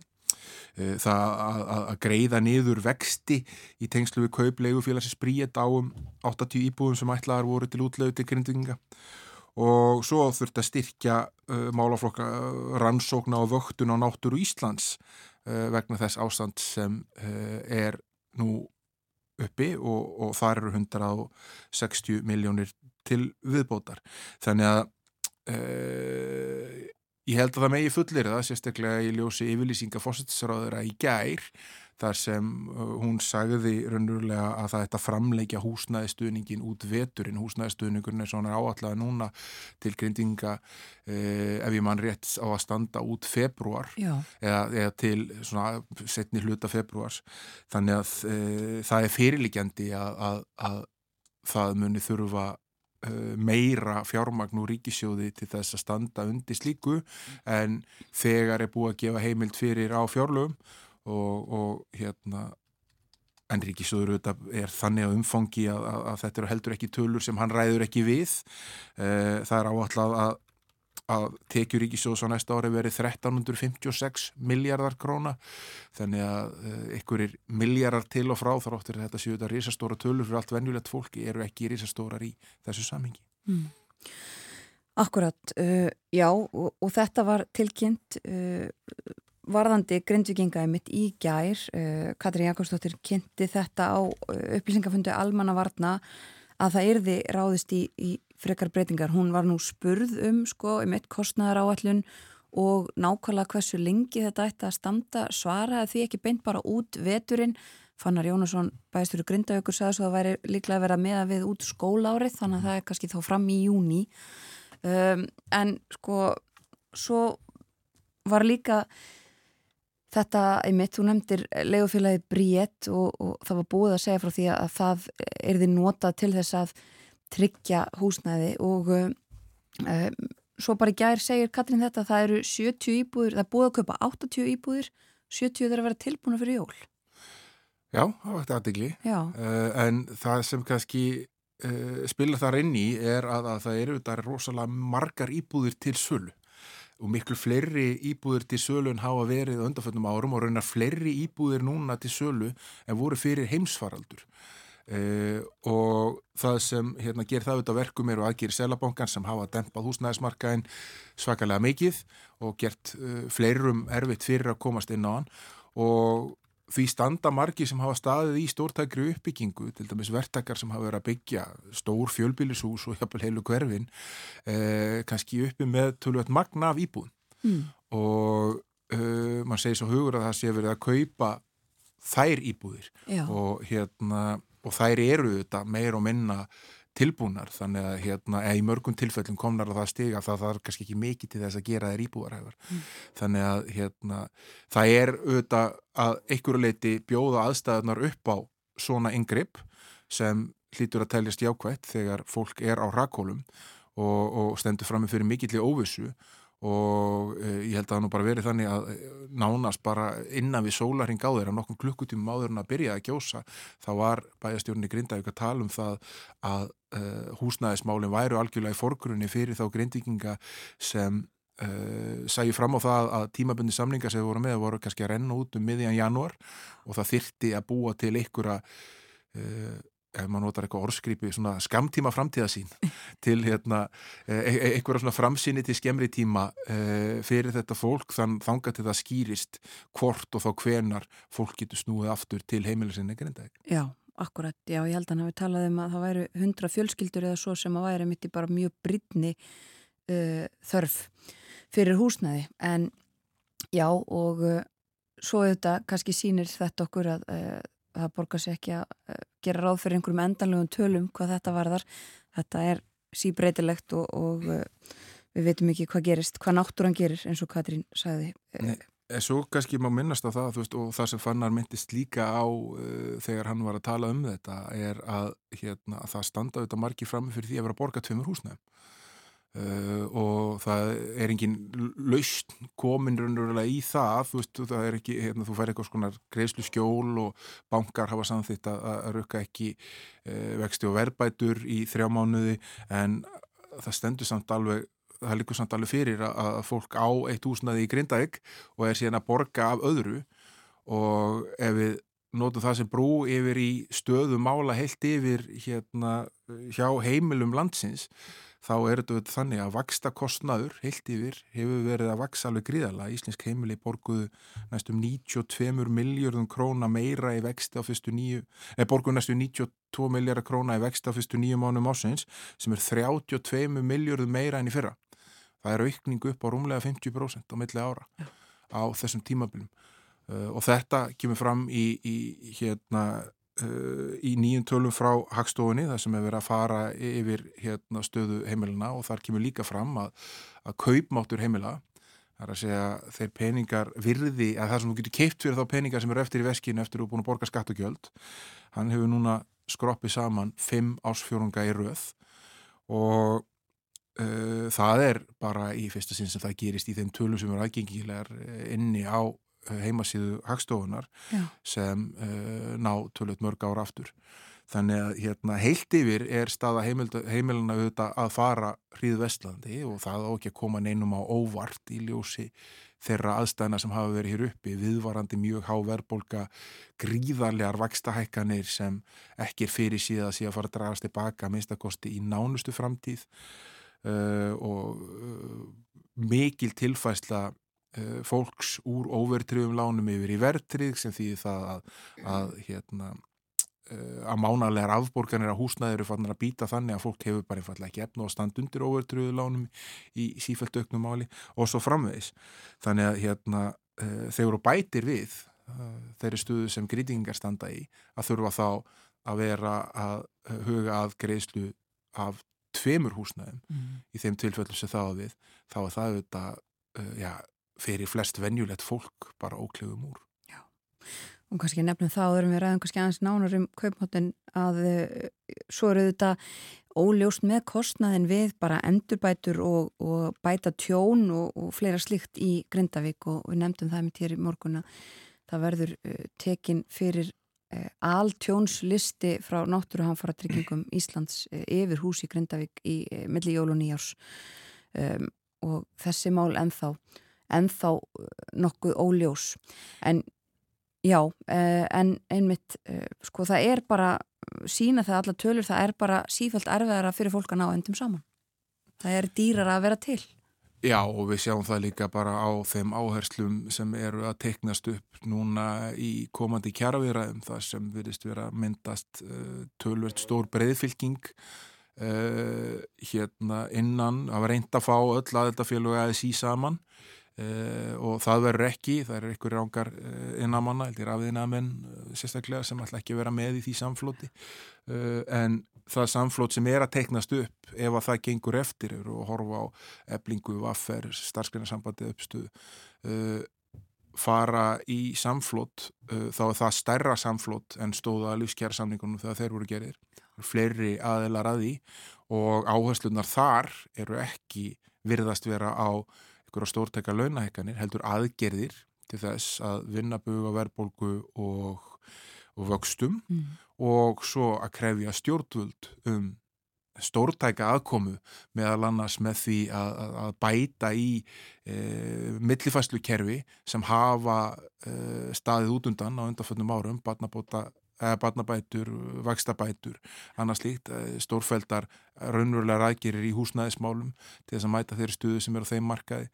það að, að greiða niður vexti í tengslu við kauplegu félagsins bríet á um 80 íbúðum sem ætlaðar voru til útlöðu til grindinga og svo þurft að styrkja uh, málaflokka uh, rannsókna og vöktun á náttúru Íslands uh, vegna þess ástand sem uh, er nú uppi og, og þar eru 160 miljónir til viðbótar. Þannig að uh, ég held að það megi fullir það, sérstaklega í ljósi yfirlýsinga fósittisráður að í gær þar sem hún sagði raunverulega að það ætti að framleikja húsnæðistuðningin út veturinn. Húsnæðistuðningurinn er svona áallega núna til grindinga eh, ef ég mann rétt á að standa út februar eða, eða til svona setni hluta februars þannig að eh, það er fyrirlikjandi að, að, að það muni þurfa eh, meira fjármagn úr ríkisjóði til þess að standa undir slíku. En þegar er búið að gefa heimild fyrir á fjárlögum og, og hérna en Ríkisjóður er þannig að umfangi að, að, að þetta eru heldur ekki tölur sem hann ræður ekki við uh, það er áallega að að tekjur Ríkisjóðs á næsta ári verið 1356 miljardar króna þannig að einhverjir uh, miljardar til og frá þar áttur þetta séu þetta risastóra tölur fyrir allt venjulegt fólki eru ekki risastórar í þessu samhengi. Mm. Akkurat, uh, já og, og þetta var tilkynnt uh, varðandi grindvikingaði mitt í gær, uh, Katrín Jakobsdóttir kynnti þetta á upplýsingafundu Almanna Varna að það erði ráðist í, í frekar breytingar. Hún var nú spurð um sko um eitt kostnæðar áallun og nákvæmlega hversu lengi þetta ætti að standa svaraði því ekki beint bara út veturinn. Fannar Jónasson bæðistur í Grindajökur sagði svo að það væri líklega að vera með að við út skólárið þannig að það er kannski þá fram í júni. Um, en sko svo var líka þetta einmitt, þú nefndir legufélagi Bríett og, og það var búið að segja frá því að það er því notað til þess að tryggja húsnæði og um, svo bara í gær segir Katrín þetta að það eru 70 íbúður, það er búið að köpa 80 íbúður 70 þeir að vera tilbúna fyrir jól. Já, það var þetta aðdegli uh, en það sem kannski uh, spila þar inn í er að, að það eru þetta rosalega margar íbúður til sölu og miklu fleiri íbúður til sölu en hafa verið undanföldnum árum og raunar fleiri íbúður núna til sölu en voru fyrir heimsfaraldur. Uh, og það sem hérna, ger það auðvitað verkum eru aðgýri selabankan sem hafa dempað húsnæðismarkaðin svakalega mikið og gert uh, fleirum erfitt fyrir að komast inn á hann. Og því standa margi sem hafa staðið í stórtækri uppbyggingu, til dæmis vertakar sem hafa verið að byggja stór fjölbílishús og hjálpil heilu hverfin uh, kannski uppi með tölvöld magna af íbúðum. Mm. og mann segir svo hugur að það sé verið að kaupa þær íbúðir. Og hérna og þær eru þetta meir og minna tilbúnar þannig að hérna, í mörgum tilfellum komnar að það stiga það þarf kannski ekki mikið til þess að gera þær íbúðarhæfar mm. þannig að hérna, það er auðvitað að einhverju leiti bjóða aðstæðunar upp á svona yngripp sem hlýtur að teljast jákvægt þegar fólk er á rakólum og, og stendur fram með fyrir mikilli óvissu og uh, ég held að það nú bara verið þannig að eh, nánast bara innan við sólarhing á þeirra nokkum klukkutímum áður en að byrja að gjósa þá var bæjastjórnir Grindavík að tala um það að uh, húsnæðismálinn væru algjörlega í forgrunni fyrir þá grindvikinga sem uh, sæju fram á það að tímabundi samlingar sem voru með voru kannski að renna út um miðjan januar og það þyrti að búa til einhverja ef maður notar eitthvað orðskripi, svona skamtíma framtíðasín til hérna, e, e einhverja svona framsýni til skemmri tíma e, fyrir þetta fólk þann þanga til það skýrist hvort og þá hvenar fólk getur snúið aftur til heimilisinn ekkert enda ekki. Já, akkurat, já, ég held að hann hafi talað um að það væru hundra fjölskyldur eða svo sem að væri mitt í bara mjög brytni uh, þörf fyrir húsnæði, en já, og uh, svo auðvitað kannski sínir þetta okkur að uh, það borgar sér ekki að eh, gera ráð fyrir einhverjum endanlegum tölum hvað þetta varðar. Þetta er síbreytilegt og, og eh, við veitum ekki hvað gerist, hvað náttúran gerir eins og Katrín sagði. Nei, en svo kannski má minnast á það veist, og það sem Fannar myndist líka á uh, þegar hann var að tala um þetta er að, hérna, að það standa auðvitað margi fram fyrir því að vera að borga tveimur húsnæðum. Uh, og það er engin laust komin raunverulega í það þú veist, það er ekki, hérna, þú fær eitthvað svona greiðslu skjól og bankar hafa samþitt að, að rukka ekki uh, vexti og verbætur í þrjá mánuði en það stendur samt alveg það líkur samt alveg fyrir að, fólk á eitt húsnaði í Grindavík og er síðan að borga af öðru og ef við notum það sem brú yfir í stöðu mála heilt yfir hérna hjá heimilum landsins þá er þetta þannig að vaksta kostnaður heilt yfir hefur verið að vaksa alveg gríðala. Íslensk heimili borguðu næstum 92 miljardum króna meira í vexti á fyrstu nýju, eða borguðu næstum 92 miljardar króna í vexti á fyrstu nýju mánum ásins sem er 32 miljardum meira enn í fyrra. Það er aukningu upp á rúmlega 50% á milli ára ja. á þessum tímabilum uh, og þetta kemur fram í, í hérna Uh, í nýjum tölum frá Hagstofunni þar sem er verið að fara yfir hérna, stöðu heimilina og þar kemur líka fram að, að kaupmáttur heimila þar að segja þeir peningar virði að það sem þú getur keipt fyrir þá peningar sem eru eftir í veskinu eftir að þú er búin að borga skatt og gjöld hann hefur núna skroppið saman fimm ásfjórunga í röð og uh, það er bara í fyrsta sinn sem það gerist í þeim tölum sem eru aðgengilegar inni á heimasíðu hagstofunar Já. sem uh, ná tölvöld mörg ára aftur. Þannig að hérna, heilt yfir er staða heimilina auðvitað að fara hríð vestlandi og það á ekki að koma neinum á óvart í ljósi þeirra aðstæðina sem hafa verið hér uppi viðvarandi mjög há verðbólka gríðarlegar vakstahækkanir sem ekki er fyrir síðan að síðan fara að dragast tilbaka minnstakosti í nánustu framtíð og uh, mikil tilfæsla uh, fólks úr óvertriðum lánum yfir í verðtrið sem því það að, að hérna að mánarlegar afborganir að húsnaði eru fannar að býta þannig að fólk hefur bara einfallega ekki efna og stand undir óvertröðu lánum í sífælt auknum máli og svo framvegis. Þannig að hérna, þeir eru bætir við þeirri stuðu sem grítingar standa í að þurfa þá að vera að huga að greiðslu af tveimur húsnaðum mm. í þeim tilfellum sem það á við þá er það auðvitað já, fyrir flest venjulegt fólk bara óklefum úr. Já og kannski nefnum þá erum við ræðum kannski aðeins nánar um kaupmáttin að uh, svo eru þetta óljóst með kostnaðin við bara endurbætur og, og bæta tjón og, og fleira slikt í Grindavík og við nefndum það með tér í morgun að það verður uh, tekin fyrir uh, altjónslisti frá náttúruhanfara tryggingum Íslands yfir hús í Grindavík í milli jól og nýjárs um, og þessi mál ennþá ennþá nokkuð óljós en Já, en einmitt, sko það er bara, sína það alla tölur, það er bara sífælt erfiðara fyrir fólk að ná endum saman. Það er dýrar að vera til. Já og við sjáum það líka bara á þeim áherslum sem eru að teiknast upp núna í komandi kjaraviðræðum þar sem virðist vera myndast uh, tölvert stór breyðfylking uh, hérna innan, það var reynd að fá öll að þetta félög aðeins í saman Uh, og það verður ekki, það eru einhverjir ángar uh, innamanna, heldur afiðinamenn uh, sérstaklega sem ætla ekki að vera með í því samflóti en það samflót sem er að teiknast upp ef að það gengur eftir og horfa á eblingu, vaffer, starfsgrunnarsambandi uppstuð fara í samflót þá er það stærra samflót en stóða lífskjæra samningunum þegar þeir voru gerir fleiri aðeilar að því og áherslunar þar eru ekki virðast vera á einhverja stórtækja launahekkanir heldur aðgerðir til þess að vinna buga verðbólgu og, og vöxtum mm. og svo að krefja stjórnvöld um stórtæka aðkomu meðal annars með því að, að bæta í e, millifæslu kerfi sem hafa e, staðið út undan á undanföldnum árum, barnabóta barnabætur, vakstabætur annars líkt, stórfældar raunverulega rækjerir í húsnæðismálum til þess að mæta þeirri stuðu sem er á þeim markaði.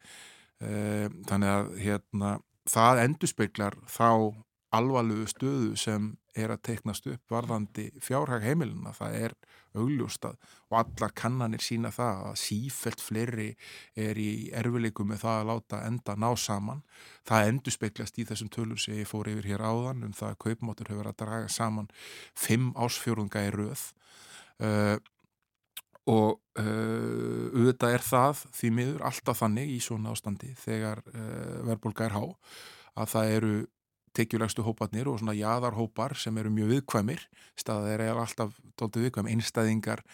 Þannig að hérna, það endurspeglar þá alvarlegu stöðu sem er að teiknast upp varðandi fjárhag heimilina, það er augljóstað og alla kannanir sína það að sífelt fleiri er í erfileikum með það að láta enda ná saman. Það endur speiklast í þessum tölur sem ég fór yfir hér áðan um það að kaupmáttur hefur að draga saman fimm ásfjörðunga í röð uh, og uh, auðvitað er það því miður alltaf þannig í svona ástandi þegar uh, verðbólka er há að það eru tekjulegstu hóparnir og svona jaðarhópar sem eru mjög viðkvæmir. Staðar er alltaf tóltið viðkvæm. Einstæðingar,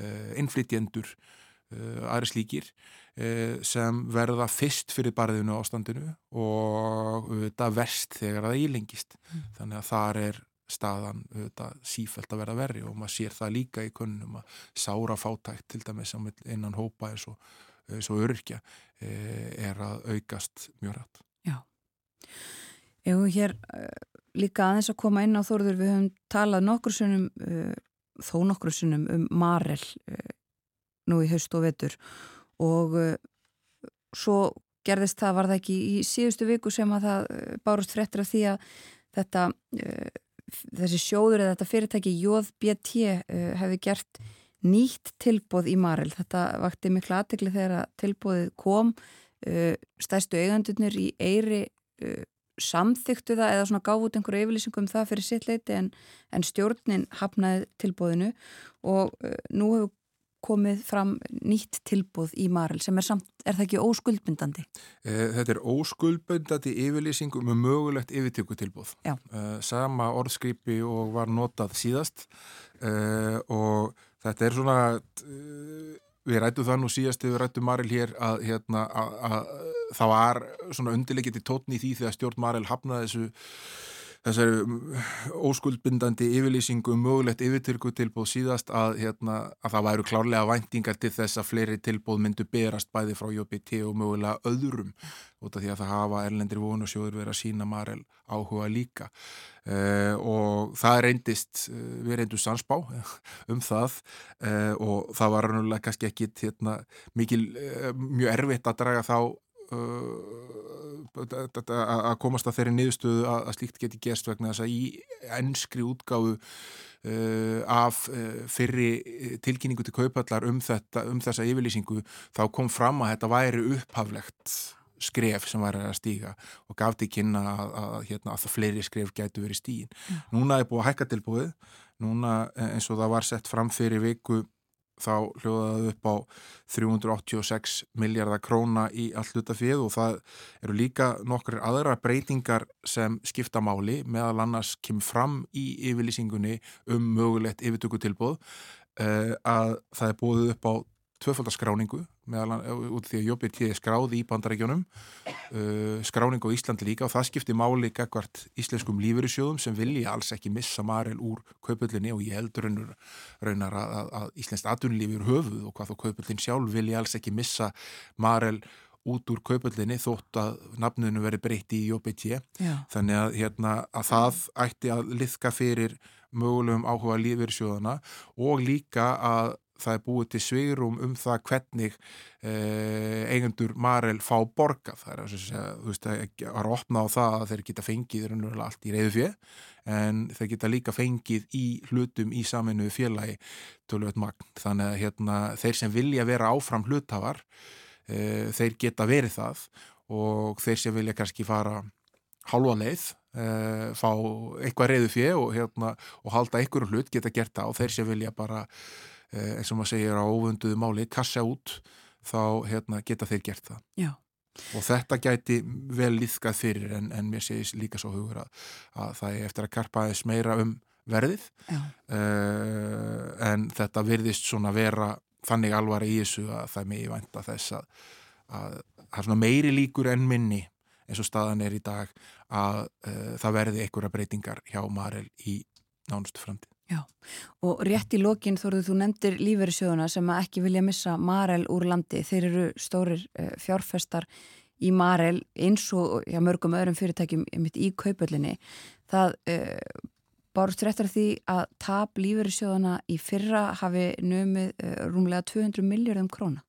uh, innflytjendur uh, aðri slíkir uh, sem verða fyrst fyrir barðinu ástandinu og þetta verst þegar það ílengist. Mm. þannig að þar er staðan þetta sífælt að verða verri og maður sér það líka í kunnum að sára fátækt til dæmis innan hópa eins og, eins og örkja er að aukast mjög rætt Já Jú, hér uh, líka aðeins að koma inn á Þorður, við höfum talað nokkur sunnum, uh, þó nokkur sunnum um Marel uh, nú í haust og vetur og svo gerðist það, var það ekki í síðustu viku sem að það bárust fréttir af því að þetta, þessi sjóður eða þetta fyrirtæki JBT hefði gert nýtt tilbóð í Marel. Þetta vakti miklu aðtegli þegar tilbóðið kom, stæstu eigandunir í Eyri samþyktu það eða svona gáð út einhverju yfirlýsingum um það fyrir sitt leiti en, en stjórnin hafnaði tilbúðinu og uh, nú hefur komið fram nýtt tilbúð í Marel sem er samt, er það ekki óskuldbundandi? Eh, þetta er óskuldbundandi yfirlýsingum með mögulegt yfirtöku tilbúð. Eh, sama orðskripi og var notað síðast eh, og þetta er svona, við rættum það nú síðast við rættum Marel hér að, hérna, að það var svona undirleikiti tótni í því þegar stjórn Marel hafnaði þessu þessari mm, óskuldbindandi yfirlýsingu um mögulegt yfirtyrku tilbúð síðast að, hérna, að það væru klárlega væntingar til þess að fleiri tilbúð myndu berast bæði frá JBT og mögulega öðrum út af því að það hafa erlendir vonusjóður verið að sína Marel áhuga líka. Uh, og það reyndist, uh, við reyndum sansbá um það uh, og það var rannulega kannski ekki hérna, mikil, mjög erfitt að draga þá að komast að þeirri niðurstöðu að slíkt geti gerst vegna þess að í ennskri útgáfu uh, af uh, fyrri tilkynningu til kaupallar um, þetta, um þessa yfirlýsingu þá kom fram að þetta væri upphaflegt skref sem væri að stíga og gaf til kynna að, að, hérna, að það fleiri skref gætu verið stígin. Mm. Núna er búið að hækka tilbúið, núna eins og það var sett fram fyrir viku þá hljóðaði upp á 386 miljardar króna í all hlutafið og það eru líka nokkur aðra breytingar sem skipta máli. Meðal annars kemur fram í yfirlýsingunni um mögulegt yfirtökutilbóð uh, að það er búið upp á tvöfaldaskráningu út því að Jóbit tíði skráði í bandarækjónum uh, skráningu á Íslandi líka og það skipti máli gagvart íslenskum lífeyrissjóðum sem vilja alls ekki missa Marel úr kaupöllinni og ég heldur raunar að, að, að Íslensk atunlífur höfuð og hvað þó kaupöllin sjálf vilja alls ekki missa Marel út úr kaupöllinni þótt að nafnunu veri breytti í Jóbit þannig að, hérna, að það ætti að liðka fyrir mögulegum áhuga lífeyrissjóðana og líka að það er búið til svigrum um það hvernig eh, eigendur Marel fá borga það er að veist að að opna á það að þeir geta fengið allt í reyðu fjö en þeir geta líka fengið í hlutum í saminuðu félagi tölvöld magn. Þannig að hérna, þeir sem vilja vera áfram hluthafar eh, þeir geta verið það og þeir sem vilja kannski fara halva leið Uh, fá eitthvað reyðu fjö og, hérna, og halda einhverju hlut geta gert það og þeir sem vilja bara eins og maður segir á óvönduðu máli kassa út, þá hérna, geta þeir gert það. Já. Og þetta gæti vel líðkað fyrir en, en mér segis líka svo hugur að, að það er eftir að karpa aðeins meira um verðið uh, en þetta virðist svona vera þannig alvara í þessu að það er megi vænta þess að það er svona meiri líkur en minni eins og staðan er í dag að uh, það verði einhverja breytingar hjá Marel í nánustu framtíð. Já, og rétt í lokin þóruðu þú nefndir lífeyrissjóðuna sem ekki vilja missa Marel úr landi. Þeir eru stórir uh, fjárfestar í Marel eins og já, mörgum öðrum fyrirtækjum í kaupöllinni. Það uh, bárst réttar því að tap lífeyrissjóðuna í fyrra hafi nömið uh, rúmlega 200 miljardum króna.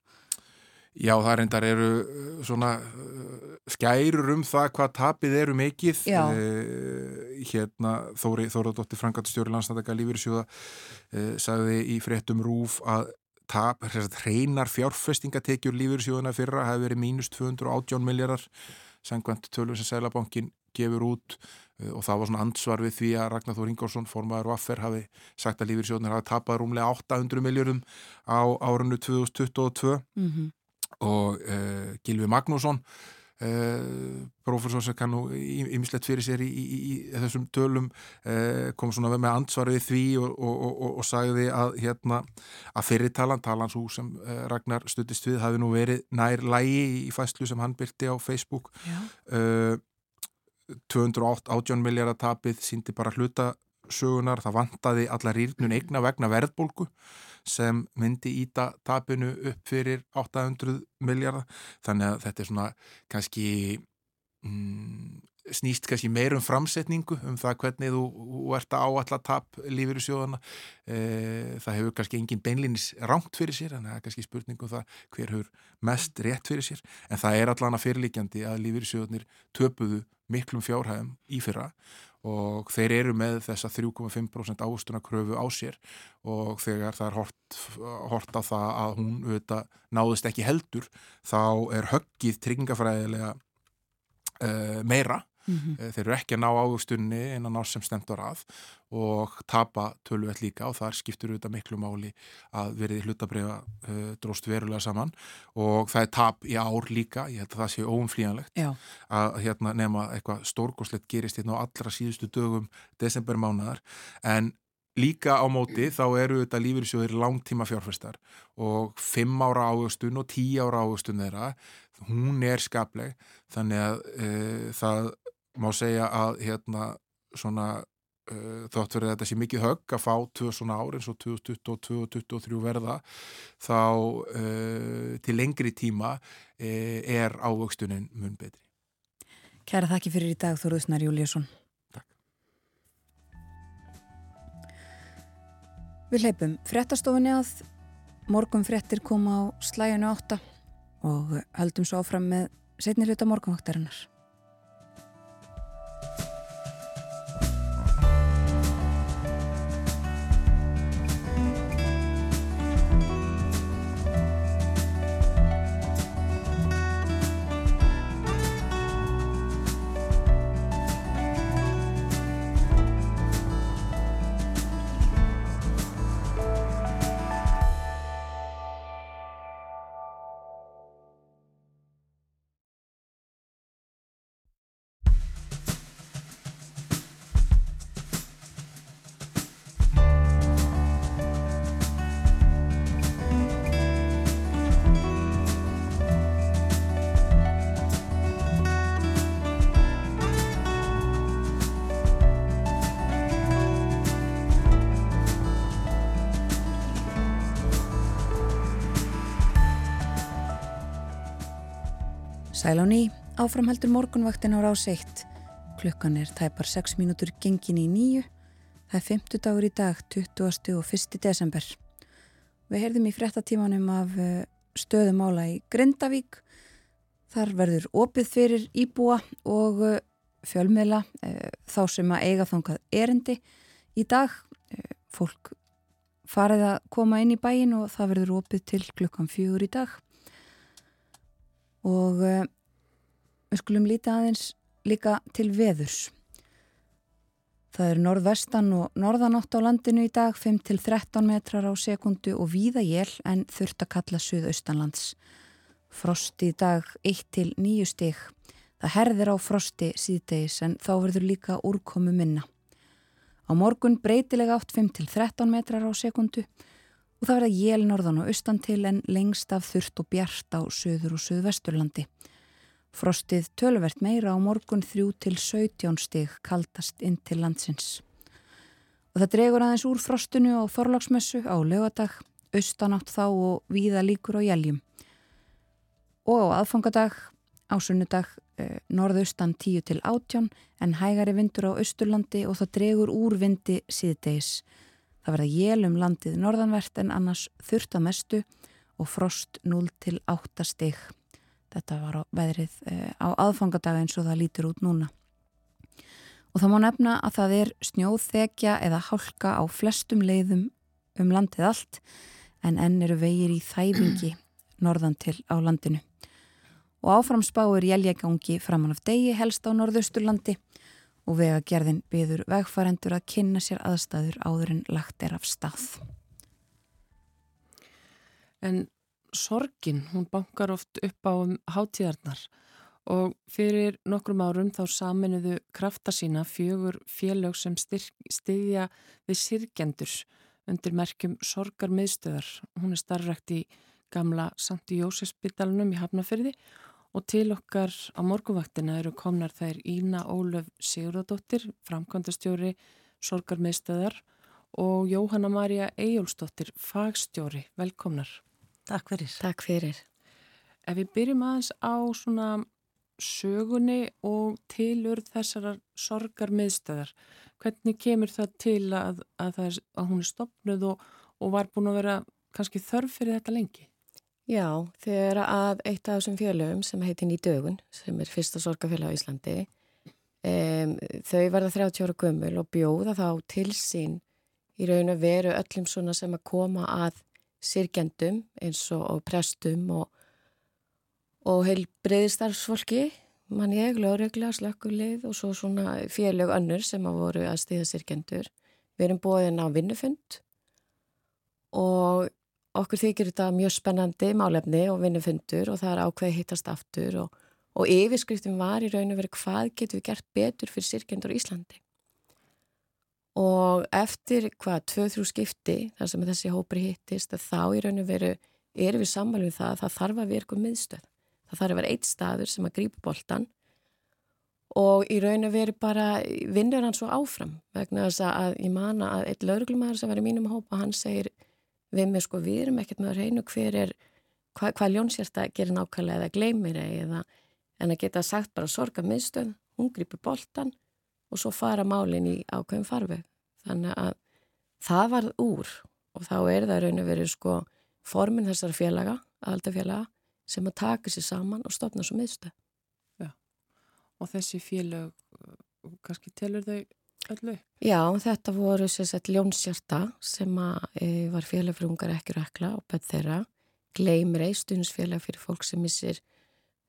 Já, það reyndar eru uh, svona uh, skærur um það hvað tapið eru mikið. Eh, hérna Þóri Þóradóttir Frankartstjóri landsnættaka Lífyrirsjóða eh, sagði í fréttum rúf að tap, hreinar fjárfestingatekjur Lífyrirsjóðuna fyrra hefði verið mínus 218 miljardar sangvænt tölur sem Sælabankin gefur út. Eh, og það var svona ansvar við því að Ragnar Þór Ingórsson, formadur Vaffer hafi sagt að Lífyrirsjóðunar hafi tapað rúmlega 800 miljardum á árunnu 2022 mhm. mm og uh, Gilvi Magnússon uh, profesor sem kannu ymmislegt fyrir sér í, í, í, í þessum tölum uh, kom svona með ansvarið því og, og, og, og sagði að hérna að fyrirtalan, talan svo sem Ragnar stuttist við, hafi nú verið nær lægi í fæslu sem hann byrti á Facebook. 208 átjón miljardar tapið síndi bara hlutasögunar, það vantaði alla rýrnun eigna vegna verðbólgu sem myndi íta tapinu upp fyrir 800 miljardar þannig að þetta er svona kannski mm, snýst kannski meirum framsetningu um það hvernig þú, þú ert að áalla tap lífið í sjóðana e, það hefur kannski engin beinlinis ránt fyrir sér en það er kannski spurningu um það hver hefur mest rétt fyrir sér. En það er allan að fyrirlíkjandi að lífið í sjóðanir töpuðu miklum fjárhæðum í fyrra og þeir eru með þessa 3,5% ástunarkröfu á sér. Og þegar það er hort, hort á það að hún auðvitað, náðist ekki heldur þá er höggið tryggingafræðilega uh, meira Mm -hmm. Þeir eru ekki að ná águstunni innan ás sem stemt á rað og tapa tölvett líka og þar skiptur auðvitað miklu máli að verið hlutabriða uh, eh, dróst verulega saman og það er tap í ár líka, ég held að það sé óumflíjanlegt að hérna, nema eitthvað stórgóðslegt gerist hérna á allra síðustu dögum desembermánaðar. En líka á móti þá eru þetta lífyrsjóðir langtíma fjárfæstar og 5 ára ávöxtun og 10 ára ávöxtun þeirra, hún er skapleg. Þannig að e, það má segja að hérna svona e, þátt verið þetta sé mikið högg að fá tvö svona ár eins og 2022 og 2023 verða þá e, til lengri tíma e, er ávöxtunin mun betri. Kæra þakki fyrir í dag Þorðusnar Júliusson. Takk. Við leipum frettastofinni að morgun frettir koma á slæjanu átta og höldum svo áfram með setni hluta morgunvaktarinnar. Sæl á ný, áframheldur morgunvaktin á rás 1. Klukkan er tæpar 6 mínútur gengin í nýju. Það er 50 dagur í dag, 20. og 1. desember. Við heyrðum í frettatímanum af eh, stöðumála í Grindavík. Þar verður opið fyrir íbúa og eh, fjölmiðla eh, þá sem að eiga þangað erindi í dag. Fólk farið að koma inn í bæin og það verður opið til klukkan fjögur í dag og við skulum líta aðeins líka til veðurs. Það er norðvestan og norðanátt á landinu í dag 5-13 metrar á sekundu og víða jél en þurft að kalla suðaustanlands. Frosti í dag 1-9 stig. Það herðir á frosti síðdegis en þá verður líka úrkomu minna. Á morgun breytilega átt 5-13 metrar á sekundu og það verða jél norðan og austan til en lengst af þurft og bjart á söður og söðvesturlandi. Frostið tölvert meira á morgun þrjú til 17 stig kaldast inn til landsins. Og það dregur aðeins úr frostinu á forlagsmessu á lögadag, austanátt þá og víða líkur á jæljum. Og á aðfangadag, á sunnudag, eh, norðaustan 10 til 18 en hægari vindur á austurlandi og það dregur úr vindi síðdeis. Það verða jél um landið norðanvert en annars þurft að mestu og frost 0 til 8 stig. Þetta var á veðrið eh, á aðfangadaga eins og það lítur út núna. Og það má nefna að það er snjóðþekja eða hálka á flestum leiðum um landið allt en enn eru vegir í þæfingi norðan til á landinu. Og áframspáir jæljagangi framann af degi helst á norðausturlandi og vegagerðin byður vegfærendur að kynna sér aðstæður áður en lagt er af stað. En sorgin, hún bankar oft upp á um hátíðarnar og fyrir nokkrum árum þá saminuðu krafta sína fjögur félög sem styðja við sirkjendur undir merkjum sorgar miðstöðar. Hún er starfrækt í gamla Santi Jósefsbyttalunum í Hafnafyrði og til okkar á morgunvaktina eru komnar þær Ína Ólöf Sigurðardóttir, framkvæmdastjóri Sorgarmiðstöðar og Jóhanna Marja Ejjólfsdóttir, fagstjóri. Velkomnar. Takk fyrir. Takk fyrir. Ef við byrjum aðeins á svona sögunni og tilurð þessar sorgarmiðstöðar, hvernig kemur það til að, að, það er, að hún er stopnuð og, og var búin að vera kannski þörf fyrir þetta lengi? Já, þegar að eitt af þessum félögum sem heitir Nýdögun, sem er fyrsta sorgafélag á Íslandi, um, þau verða 30 ára gömul og bjóða þá til sín í raun og veru öllum svona sem að koma að sirkjendum eins og, og prestum og, og heilbreyðistarfsfólki, mann ég, lögregla, slökkulið og svo svona félög önnur sem að voru að stíða sirkjendur. Við erum bóðin á vinnufund og okkur þykir þetta mjög spennandi málefni og vinnufundur og það er ákveði hittast aftur og, og yfirskriftum var í raun og verið hvað getur við gert betur fyrir sirkjendur í Íslandi. Og eftir hvað, tvö-þrjú skipti þar sem þessi hópur hittist þá í raun og veru erum við sammálum það að það þarf að vera eitthvað miðstöð það þarf að vera eitt staður sem að grípa boltan og í raun og veru bara vinnur hann svo áfram vegna þess að ég mana að eitt lauruglumæður sem var í mínum hópa hann segir við mig sko við erum ekkert með að reynu hver er hvað hva ljónsérsta gerir nákvæmlega eða gleymir eða en að geta sagt bara sorga miðstöð, hún grýpur boltan og svo fara málinn í ákveðum farveg. Þannig að það varð úr og þá er það raun og verið sko formin þessar félaga, aðaldafélaga sem að taka sér saman og stopna svo miðstöð. Já, og þessi félag, kannski telur þau öllu? Já, þetta voru sérsett ljónsjarta sem að, e, var félag fyrir ungar ekki rekla og bett þeirra gleymir eistunnsfélag fyrir fólk sem missir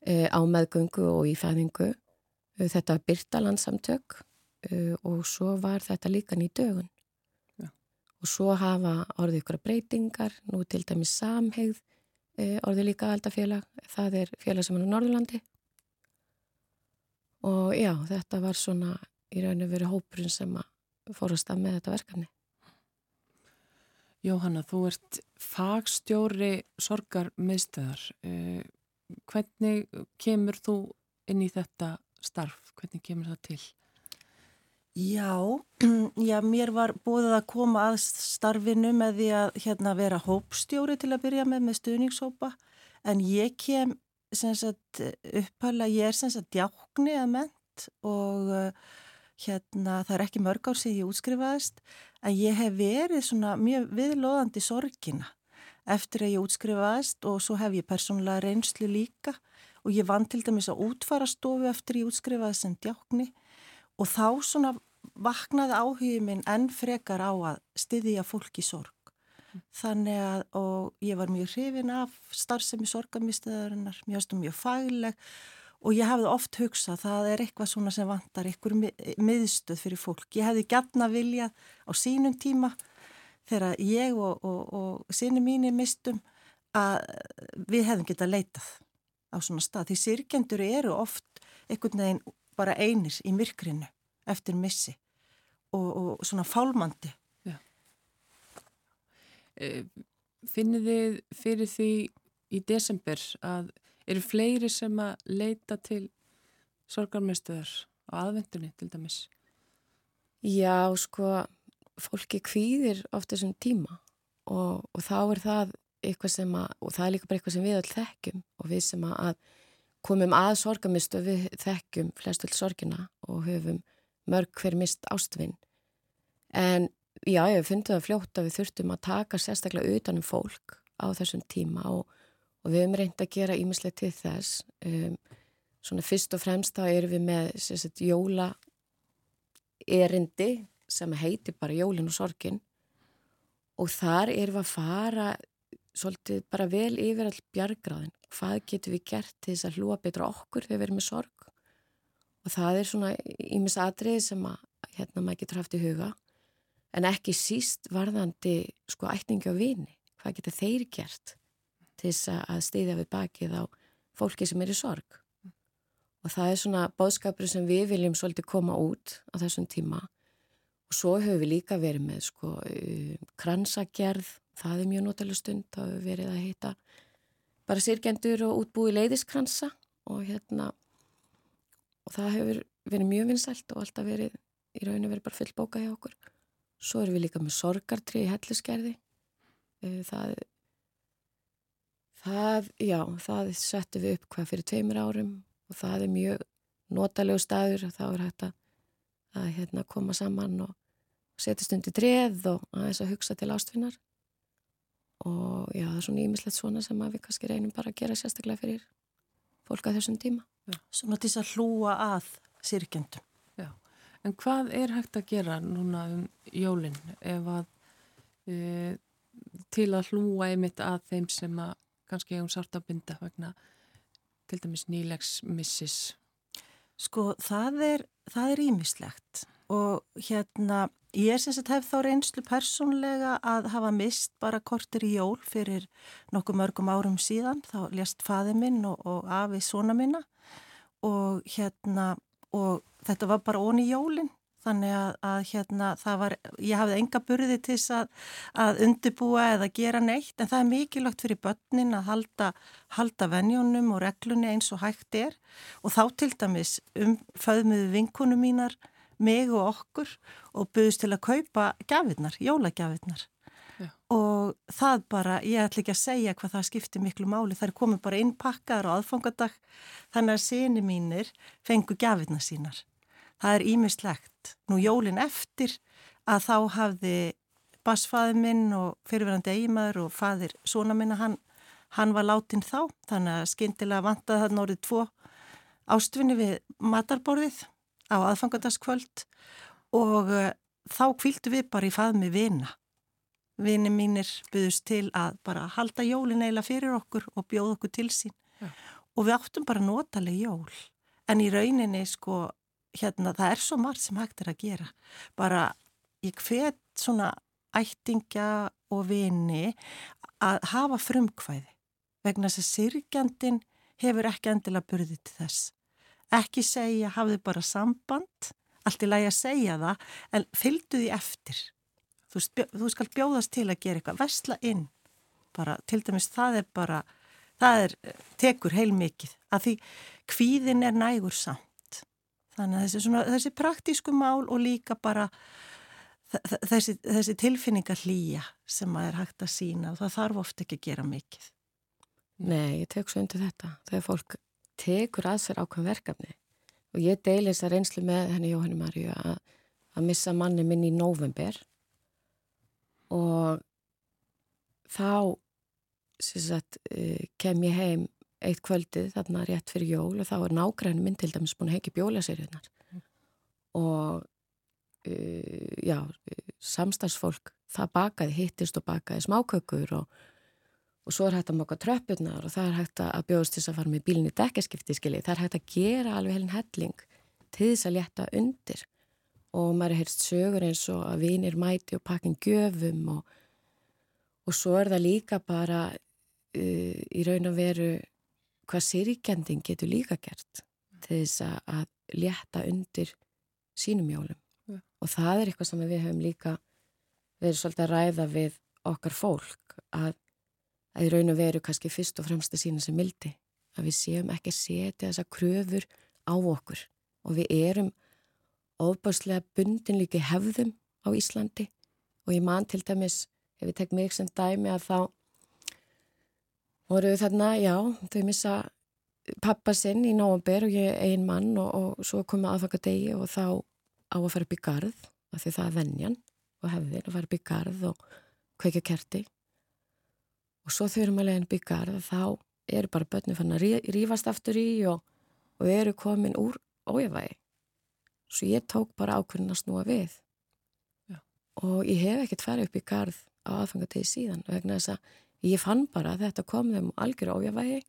uh, á meðgöngu og í fæðingu. Uh, þetta var Byrtalandsamtök uh, og svo var þetta líka nýt dögun. Ja. Og svo hafa orðið ykkur breytingar, nú til dæmis samhegð orðið líka aðaldafélag, það er félag sem er á Norðurlandi. Og já, þetta var svona í raun og veru hópurinn sem fórast að með þetta verkefni. Jóhanna, þú ert fagstjóri sorgarmiðstöðar. Eh, hvernig kemur þú inn í þetta starf? Hvernig kemur það til? Já, já, mér var búið að koma að starfinu með því að hérna, vera hópstjóri til að byrja með með stuðningshópa. En ég kem upphæla, ég er sem sagt djákni að ment og uh, hérna það er ekki mörg ár sem ég útskrifaðist. Að ég hef verið svona mjög viðlóðandi sorgina eftir að ég útskrifaðist og svo hef ég persónulega reynslu líka. Og ég vann til dæmis að útfara stofu eftir ég útskrifaðist sem djákni og þá svona vaknaði áhugin minn enn frekar á að styðja fólk í sorg. Þannig að, og ég var mjög hrifin af starfsemi sorgamistuðarinnar, mjög, mjög fagleg og ég hafði oft hugsað það er eitthvað svona sem vantar eitthvað miðstöð fyrir fólk. Ég hefði gætna viljað á sínum tíma þegar ég og, og, og síni mínu mistum að við hefðum getað leitað á svona stað. Því sirkjendur eru oft einhvern veginn bara einir í myrkrinu eftir missi og, og svona fálmandi. E, finnið þið fyrir því í desember að eru fleiri sem að leita til sorgarmestöðar á aðvendunni til dæmis? Já, sko, fólki kvíðir oft þessum tíma og, og þá er það eitthvað sem að, og það er líka bara eitthvað sem við all þekkjum og við sem að komum að sorgarmestöð við þekkjum flestöld sorgina og höfum mörg hver mist ástfinn. En já, ég fundi það fljótt að við þurftum að taka sérstaklega utanum fólk á þessum tíma og og við hefum reynd að gera ímislega til þess um, svona fyrst og fremst þá erum við með sagt, jóla erindi sem heitir bara jólin og sorgin og þar erum við að fara svolítið bara vel yfir all bjargráðin hvað getur við gert til þess að hlúa betra okkur þegar við erum með sorg og það er svona ímis aðrið sem að hérna maður getur haft í huga en ekki síst varðandi sko ætningi á vini hvað getur þeir gert til þess að steyðja við bakið á fólki sem er í sorg. Og það er svona bóðskapur sem við viljum svolítið koma út á þessum tíma. Og svo höfum við líka verið með sko um, kransagerð, það er mjög notalega stund, þá hefur verið að heita bara sirkjendur og útbúi leiðiskransa og hérna og það hefur verið mjög vinsælt og alltaf verið í rauninu verið bara full bóka hjá okkur. Svo erum við líka með sorgartri í helliskerði. Það Það, já, það settum við upp hvað fyrir tveimur árum og það er mjög notalegu staður og þá er hægt að, að hérna, koma saman og setjast undir treð og aðeins að hugsa til ástfinnar og já, það er svona ímislegt svona sem við kannski reynum bara að gera sérstaklega fyrir fólk að þessum tíma. Já. Svona til þess að hlúa að sirkjöndum. Já, en hvað er hægt að gera núna um jólinn ef að e, til að hlúa einmitt að þeim sem að kannski hefum sárt að binda vegna til dæmis nýlegs missis? Sko það er, það er ímislegt og hérna ég er sem sagt hef þá reynslu persónlega að hafa mist bara kortir í jól fyrir nokkuð mörgum árum síðan. Þá lést faði minn og, og afi svona minna. Og hérna og þetta var bara onni jólinn þannig að, að hérna það var, ég hafði enga burði til þess að, að undibúa eða gera neitt. En það er mikilvægt fyrir börnin að halda, halda venjónum og reglunni eins og hægt er. Og þá til dæmis um föðmuðu vinkunum mínar, mig og okkur og buðist til að kaupa gafirnar, jólagjafirnar. Og það bara, ég ætla ekki að segja hvað það skiptir miklu máli, það er komið bara innpakkaðar á aðfangadag þannig að síni mínir fengu gafirna sínar. Það er ímislegt. Nú jólin eftir að þá hafði basfæði minn og fyrirverandi eigimaður og fæðir svona minna, hann, hann var látin þá, þannig að skindilega vantaði það nórið tvo ástvinni við matarborðið á aðfangandaskvöld og uh, þá kvíldu við bara í faðmi vina. Vini mínir byggðust til að bara halda jólin eila fyrir okkur og bjóða okkur til sín ja. og við áttum bara notaleg jól en í rauninni sko hérna, það er svo margt sem hægt er að gera. Bara ég hvet svona ættingja og vini að hafa frumkvæði vegna þess að sirkjandin hefur ekki endilega burðið til þess. Ekki segja, hafðu bara samband, allt í lagi að segja það, en fylgdu því eftir. Þú, þú skal bjóðast til að gera eitthvað, vestla inn. Bara, til dæmis það er bara, það er, tekur heil mikið, að því kvíðin er nægur samt. Þannig að þessi, svona, þessi praktísku mál og líka bara þessi, þessi tilfinningar hlýja sem að er hægt að sína og það þarf ofta ekki að gera mikið. Nei, ég tek svo undir þetta. Þegar fólk tekur að sér ákveðum verkefni og ég deili þessa reynslu með henni Jóhanni Marju að, að missa manni minn í november og þá sagt, eh, kem ég heim eitt kvöldið þarna rétt fyrir jól og þá er nágrænum minn til dæmis búin að hekja bjólaseriðunar mm. og uh, já, samstagsfólk það bakaði, hittist og bakaði smákökur og, og svo er hægt að móka tröppurnar og það er hægt að bjóðast til að fara með bílinni dekkaskipti skilji, það er hægt að gera alveg helin helling til þess að leta undir. Og maður er heyrst sögur eins og að vinir mæti og pakkin göfum og, og svo er það líka bara uh, í raun og veru hvað sirikending getur líka gert til þess að létta undir sínum jólum. Ja. og það er eitthvað sem við höfum líka verið svolítið að ræða við okkar fólk að, að í raun og veru kannski fyrst og fremst að sína sem mildi að við séum ekki setja þessa kröfur á okkur. Og við erum ofbáslega bundin líka hefðum á Íslandi. Og ég man til dæmis, ef við tekjum mig sem dæmi að þá voru þarna, já, þau missa pappa sinn í nógumber og ég ein mann og, og svo komið aðfaka degi og þá á að fara upp í garð af því það er vennjan og hefðin að fara upp í garð og kveika kerti og svo þurfum að leiðin upp í garð þá eru bara börnum fann að rífast aftur í og, og eru komin úr ójafægi svo ég tók bara ákveðin að snúa við Já. og ég hef ekkert farið upp í garð á aðfangategi síðan vegna þess að Ég fann bara að þetta kom þeim algjör ójavægi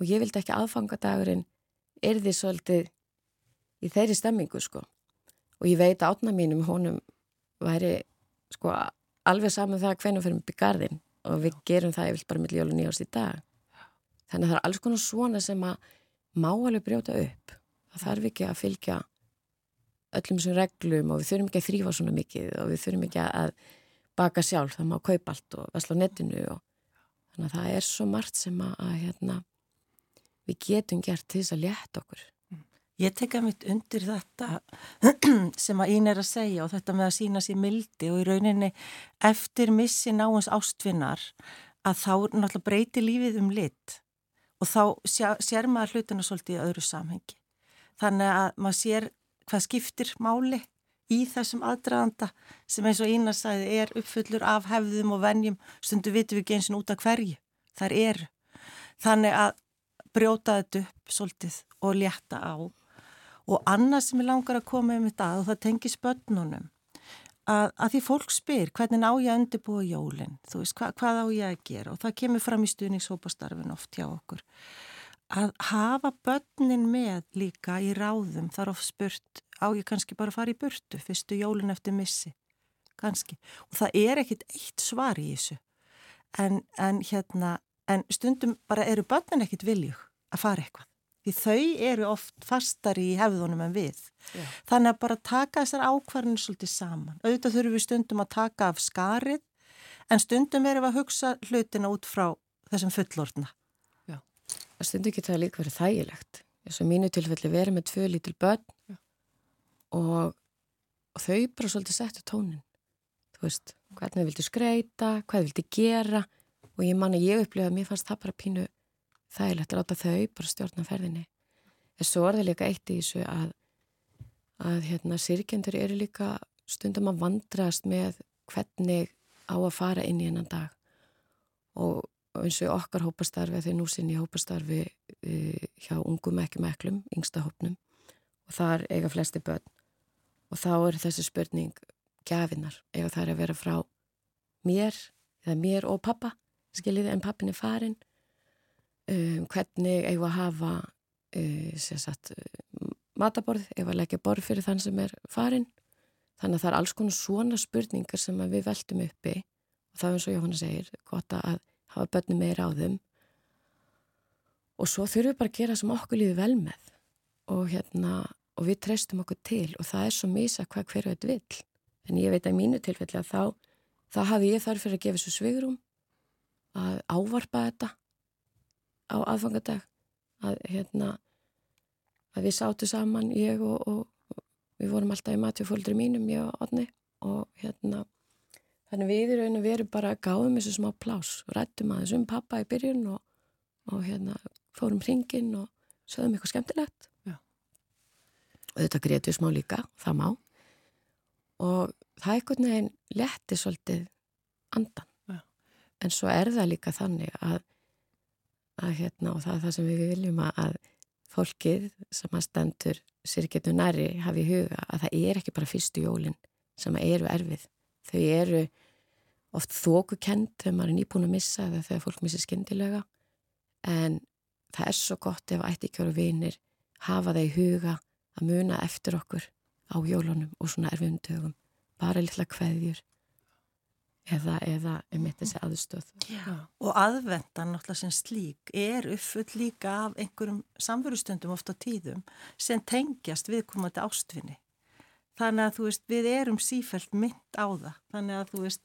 og ég vildi ekki aðfangadagurinn erði svolítið í þeirri stemmingu sko. Og ég veit að átna mínum honum væri sko alveg saman það hvernig fyrir mig byggarðin og við gerum það, vil bara milli jólu nýjást í dag. Þannig að það er alls konar svona sem að má alveg brjóta upp. Það þarf ekki að fylgja öllum sem reglum og við þurfum ekki að þrýfa svona mikið og við þurfum ekki að baka sjálf, það má kaupa allt og vesla á netinu og Þannig að það er svo margt sem að, að hérna, við getum gert til þess að létta okkur. Ég teka mitt undir þetta sem að ín er að segja og þetta með að sína sér mildi og í rauninni eftir missi náins ástvinnar að þá náttúrulega breyti lífið um lit og þá sér, sér maður hlutuna svolítið í öðru samhengi. Þannig að maður sér hvað skiptir máli í þessum aðdraðanda sem eins og Ína sagði er uppfullur af hefðum og vennjum stundu vitum við og út af hverju þar eru. Þannig að brjóta þetta upp svolítið og létta á og annað sem ég langar að koma um þetta og það tengis börnunum að, að því fólk spyr hvernig á ég að undirbúa jólinn, þú veist hva, hvað á ég að gera? Og það kemur fram í stuðningshópastarfin oft hjá okkur. Að hafa börnin með líka í ráðum þar of spurt á ég kannski bara fara í burtu fyrstu jólun eftir missi? Kannski. Og það er ekkit eitt svar í þessu. En, en hérna en stundum bara eru börnin ekkit viljug að fara eitthvað því þau eru oft fastar í hefðunum en við. Já. Þannig að bara taka þessar ákvarðinu svolítið saman. Auðvitað þurfum við stundum að taka af skarið en stundum erum við að hugsa hlutina út frá þessum fullortna. Það stundu ekki það líka verið þægilegt. Þess að mínu tilfelli verið með tvö lítil börn Já. og, og þau bara svolítið settu tónin. Þú veist, hvernig viltu skreita, hvað viltu gera og ég man að ég upplifa að mér fannst það bara pínu þægilegt að láta þau bara stjórna ferðinni. En svo er það líka eitt í þessu að, að hérna, sirkjendur eru líka stundum að vandrast með hvernig á að fara inn í hennan dag. Og eins og okkar hópastarfi þegar nú sinni hópastarfi uh, hjá ungum ekki meklum, yngsta hópnum og þar eiga flesti börn. Og þá er þessi spurning gafinnar, eiga þar að vera frá mér, eða mér og pappa skiljiði en pappin er farin um, hvernig eiga að hafa uh, sagt, mataborð, eiga að leggja borð fyrir þann sem er farin þannig að það er alls konar svona spurningar sem við veltum uppi. Og það er eins og Jóhanna segir, gott að hafa börnum meira á þeim. Og svo þurfum við bara að gera sem okkur lífi vel með. Og hérna og við treystum okkur til. Og það er svo misa hvað hverju þetta vill. En ég veit að í mínu tilfelli að þá þá hafi ég þarf fyrir að gefa svo svigurum að ávarpa þetta á aðfangadag að hérna að við sátu saman ég og, og, og við vorum alltaf í matjafóldri mínum ég og Odni og hérna Þannig við í rauninu verum bara að gáðum þessu smá plás rættum aðeins um pappa í byrjun og, og hérna fórum hringin og sögðum eitthvað skemmtilegt. Já. Og þetta greiðum við smá líka, það má. Og það er einhvern veginn letti svolítið andan. Já. En svo er það líka þannig að, að hérna, og það er það sem við viljum að, fólkið sem að stendur sér getur næri hafi í huga að það er ekki bara fyrstu jólinn sem eru erfið. Þau eru oft þókukend þegar maður er nýbúin að missa eða þegar fólk missir skindilega en það er svo gott ef ættikjóru vinir hafa það í huga að muna eftir okkur á jólunum og svona erfiðum dögum bara litla kveðjur eða, eða um eitt þessi aðstöð Já. Og aðvendan náttúrulega sem slík er uppfull líka af einhverjum samverustundum oft á tíðum sem tengjast viðkomandi ástvinni. Þannig að þú veist, við erum sífælt mynd á það. Þannig að þú veist,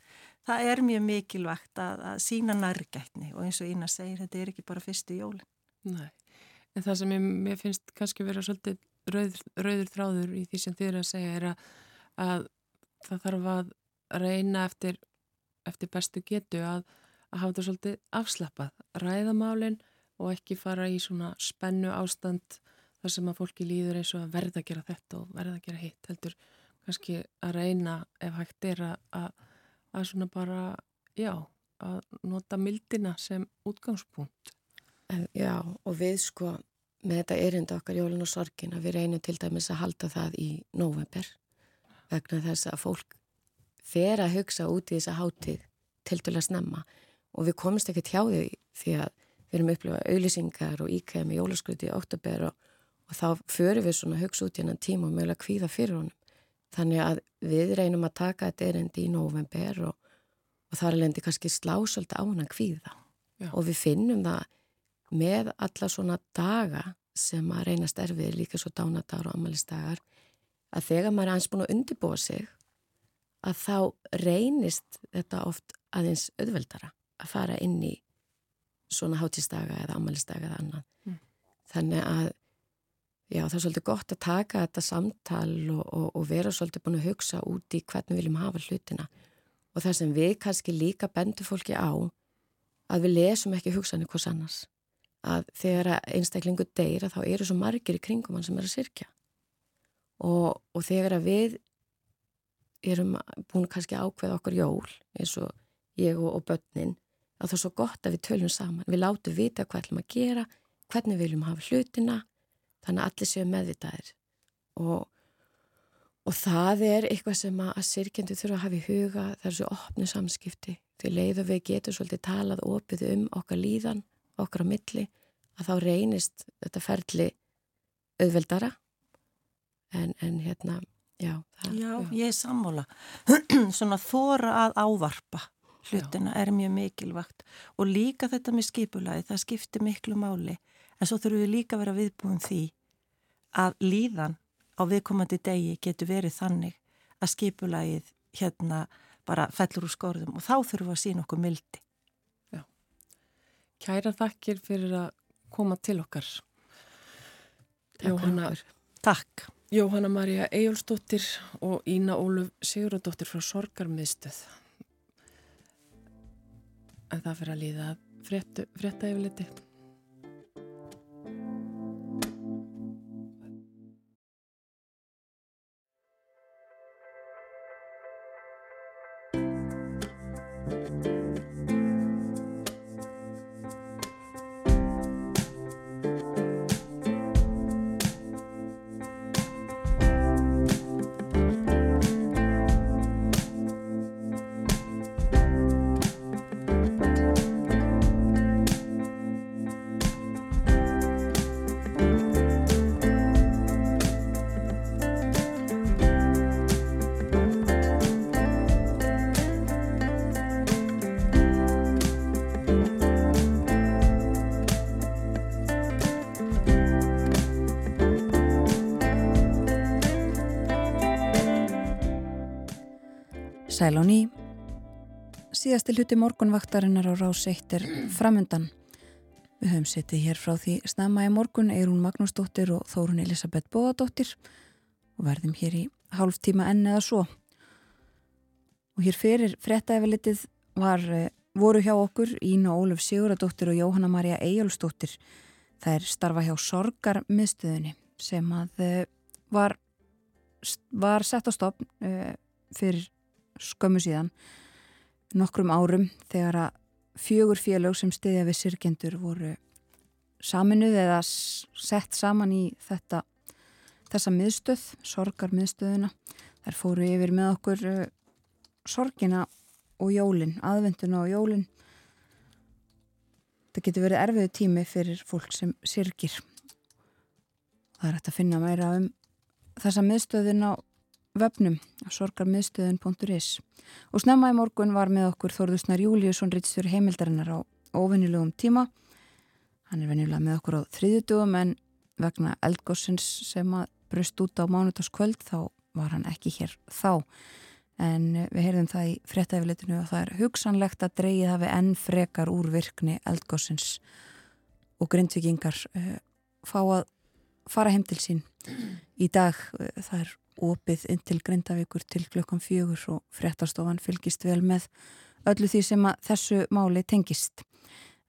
það er mjög mikilvægt að, að sína nærgætni og eins og Ína segir, þetta er ekki bara fyrstu jólinn. Nei, en það sem ég, mér finnst kannski vera svolítið rauð, rauður þráður í því sem þið eru að segja er að, að það þarf að reyna eftir, eftir bestu getu að, að hafa þetta svolítið afslappað, ræðamálinn og ekki fara í svona spennu ástand þar sem að fólki líður eins og að verða að gera þetta og verða að gera hitt heldur kannski að reyna ef hægt er að, að svona bara, já, að nota mildina sem útgangspunkt. Já, og við sko með þetta erindu okkar jólun og sorgin að við reynum til dæmis að halda það í november vegna þess að fólk fer að hugsa út í þessa hátíð til að snemma og við komumst ekki hjá því því að við erum upplifað auðlýsingar og íkæði með jólaskruti í oktober og og þá förum við svona hugsa út í hennan tíma og mögulega kvíða fyrir honum. Þannig að við reynum að taka þetta erendi í november og, og þar er lendi kannski slásöldi á hennan kvíða Já. og við finnum það með alla svona daga sem að reynast erfið líka svo dánadagar og amalistagar að þegar maður er aðeins búin að undibúa sig að þá reynist þetta oft aðeins auðveldara að fara inn í svona hátistaga eða amalistaga eða annað. Mm. Þannig að Já, það er svolítið gott að taka þetta samtal og, og, og vera svolítið búin að hugsa út í hvernig við viljum hafa hlutina og það sem við kannski líka bendur fólki á að við lesum ekki hugsanir hvers annars að þegar einstaklingu deyra þá eru svo margir í kringum hann sem er að sirkja og, og þegar að við erum búin kannski ákveða okkur jól eins og ég og, og börnin að það er svo gott að við töljum saman. Við látum vita hvað ætlum að gera hvernig við viljum hafa hlutina þannig að allir séu meðvitaðir. Og, og það er eitthvað sem að, að sirkjendu þurfa að hafa í huga það er svo opnu samskipti. Því leið og við getum svolítið talað opið um okkar líðan, okkar á milli að þá reynist þetta ferli auðveldara en, en hérna já, það, Já, ég er sammála. Svona þóra að ávarpa hlutina er mjög mikilvægt og líka þetta með skipulagi, það skiptir miklu máli en svo þurfum við líka að vera viðbúin því að líðan á viðkomandi degi getur verið þannig að skipulagið hérna bara fellur úr skorðum og þá þurfum við að sína okkur mildi. Já. Kæra þakkir fyrir að koma til okkar. Takk Jóhanna, Takk. Jóhanna Maria Ejólfsdóttir og Ína Óluf Sigurðardóttir frá Sorgarmiðstöð. En það fyrir að líða frétta yfirleiti. Sæl á ný. Síðasti hluti morgunvaktarinnar á rás eitt er framundan. Við höfum setið hér frá því snemma í morgun Eirún Magnúsdóttir og Þórun Elisabeth Bóadóttir og verðum hér í hálf tíma enn eða svo. Og hér fyrir frettæfilitið eh, voru hjá okkur Ína Óluf Siguradóttir og Jóhanna Maria Eyjálfsdóttir. Það er starfa hjá Sorgarmiðstöðunni sem að eh, var, var sett á stopn eh, fyrir skömmu síðan nokkrum árum þegar að fjögur félög sem stiðja við sirkjendur voru saminuð eða sett saman í þetta þessa miðstöð, sorgarmiðstöðuna þær fóru yfir með okkur uh, sorgina og jólin, aðvenduna og jólin. Það getur verið erfiðu tími fyrir fólk sem sirkir það er hægt að finna meira um þessa miðstöðina vefnum á sorgarmiðstöðun.is og snemma í morgun var með okkur Þorðusnar Júliusson Rittsfjörn heimildarinnar á óvennilegum tíma. Hann er vennilega með okkur á þriðjutugum en vegna eldgossins sem að bröst út á mánutáskvöld þá var hann ekki hér þá. En við heyrðum það í fréttæfileitinu og það er hugsanlegt að dreyið hafi enn frekar úr virkni eldgossins. Og grindvikingar uh, fá að fara heim til sín í dag. Uh, það er opið inn til Grindavíkur til klukkan fjögur og fréttastofan fylgist vel með öllu því sem að þessu máli tengist.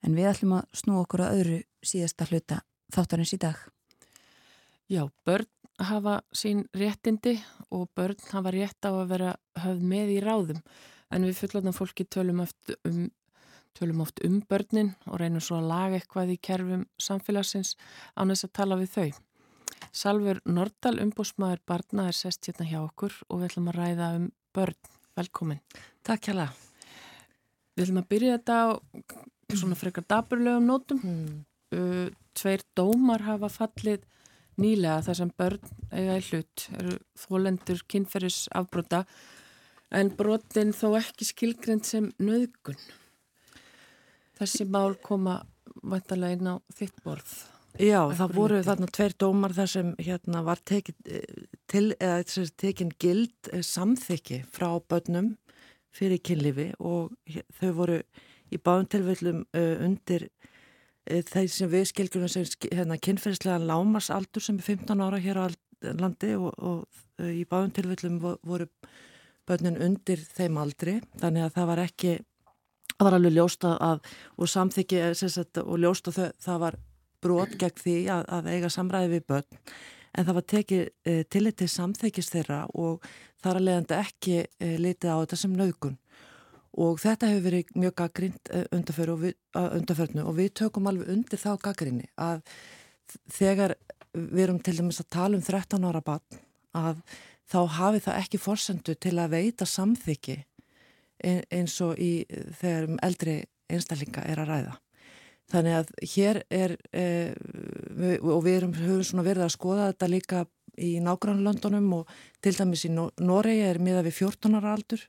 En við ætlum að snú okkur að öðru síðasta hluta þáttarins í dag. Já, börn hafa sín réttindi og börn hafa rétt á að vera höfð með í ráðum en við fullotna fólki tölum oft um, tölum oft um börnin og reynum svo að laga eitthvað í kerfum samfélagsins án þess að tala við þau. Salver Nordal, umbúsmaður barna, er sest hérna hjá okkur og við ætlum að ræða um börn. Velkomin. Takk hjá það. Við ætlum að byrja þetta á svona frekar daburlegum nótum. Uh, tveir dómar hafa fallið nýlega þar sem börn eiga í hlut, eru þólendur kynferðis afbrota en brotin þó ekki skilgrend sem nöðgun. Þessi mál koma vantarlega inn á þitt borð. Já, það voru liti. þarna tveir dómar þar sem hérna var tekin, til, eða, tekin gild eh, samþykki frá börnum fyrir kynlifi og þau voru í uh, eh, undir þeir sem við skilgjum sem hérna, kynferðislega lámasaldur sem er 15 ára hér á landi og, og í báðum tilvillum voru börnin undir þeim aldri þannig að það var ekki það var alveg ljósta að og samþykki sagt, og ljósta þau, það var brot gegn því að, að eiga samræði við börn en það var tekið e, tillit til samþekist þeirra og þar að leiðandi ekki e, litið á þetta sem naugun og þetta hefur verið mjög gaggrind e, undarferðnu og við tökum alveg undir þá gaggrinni að þegar við erum til dæmis að tala um 13 ára barn að þá hafi það ekki forsendu til að veita samþykki eins og í þegar um eldri einstaklinga er að ræða. Þannig að hér er, eh, við, og við erum, höfum verið að skoða þetta líka í nágrannlöndunum og til dæmis í Noregi er miða við 14 ára aldur.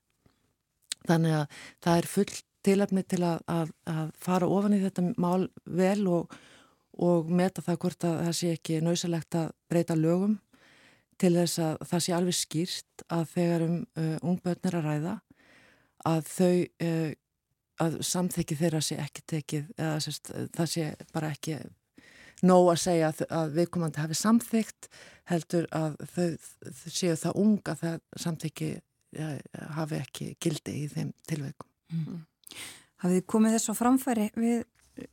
Þannig að það er full tilefni til að, að, að fara ofan í þetta mál vel og, og meta það hvort að það sé ekki nöysalegt að breyta lögum til þess að það sé alveg skýrt að þegar um uh, ungbötnir að ræða að þau uh, að samþekki þeirra sé ekki tekið eða sérst, það sé bara ekki nóg að segja að, að viðkomandi hafi samþykt heldur að þau, þau séu það unga það samþekki ja, hafi ekki gildi í þeim tilveikum. Mm. Hafið þið komið þess að framfæri við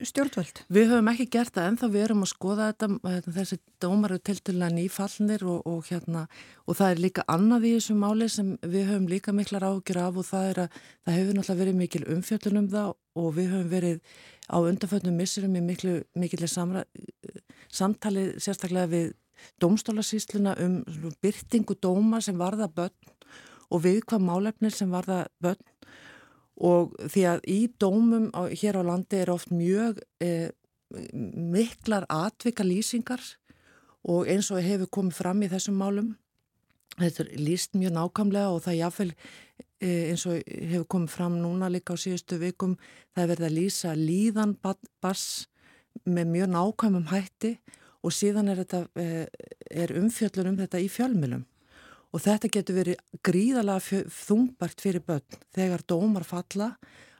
stjórnvöld? Við höfum ekki gert það en þá við erum að skoða þetta hérna, þessi dómar eru til til að nýfallnir og, og, hérna, og það er líka annað í þessu máli sem við höfum líka miklar ágjur af og það er að það hefur náttúrulega verið mikil umfjöldun um það og við höfum verið á undanfötnum missurum í miklu mikil samtali sérstaklega við domstólasýsluna um byrtingu dóma sem varða börn og við hvað málefnir sem varða börn og því að í dómum á, hér á landi er oft mjög eh, miklar atvika lýsingar og eins og hefur komið fram í þessum málum þetta er lýst mjög nákvæmlega og það jáfnveil eh, eins og hefur komið fram núna líka á síðustu vikum það er verið að lýsa líðan bass með mjög nákvæmum hætti og síðan er, þetta, eh, er umfjöllur um þetta í fjölmjölum og þetta getur verið gríðalega þungbart fyrir börn. Þegar dómar falla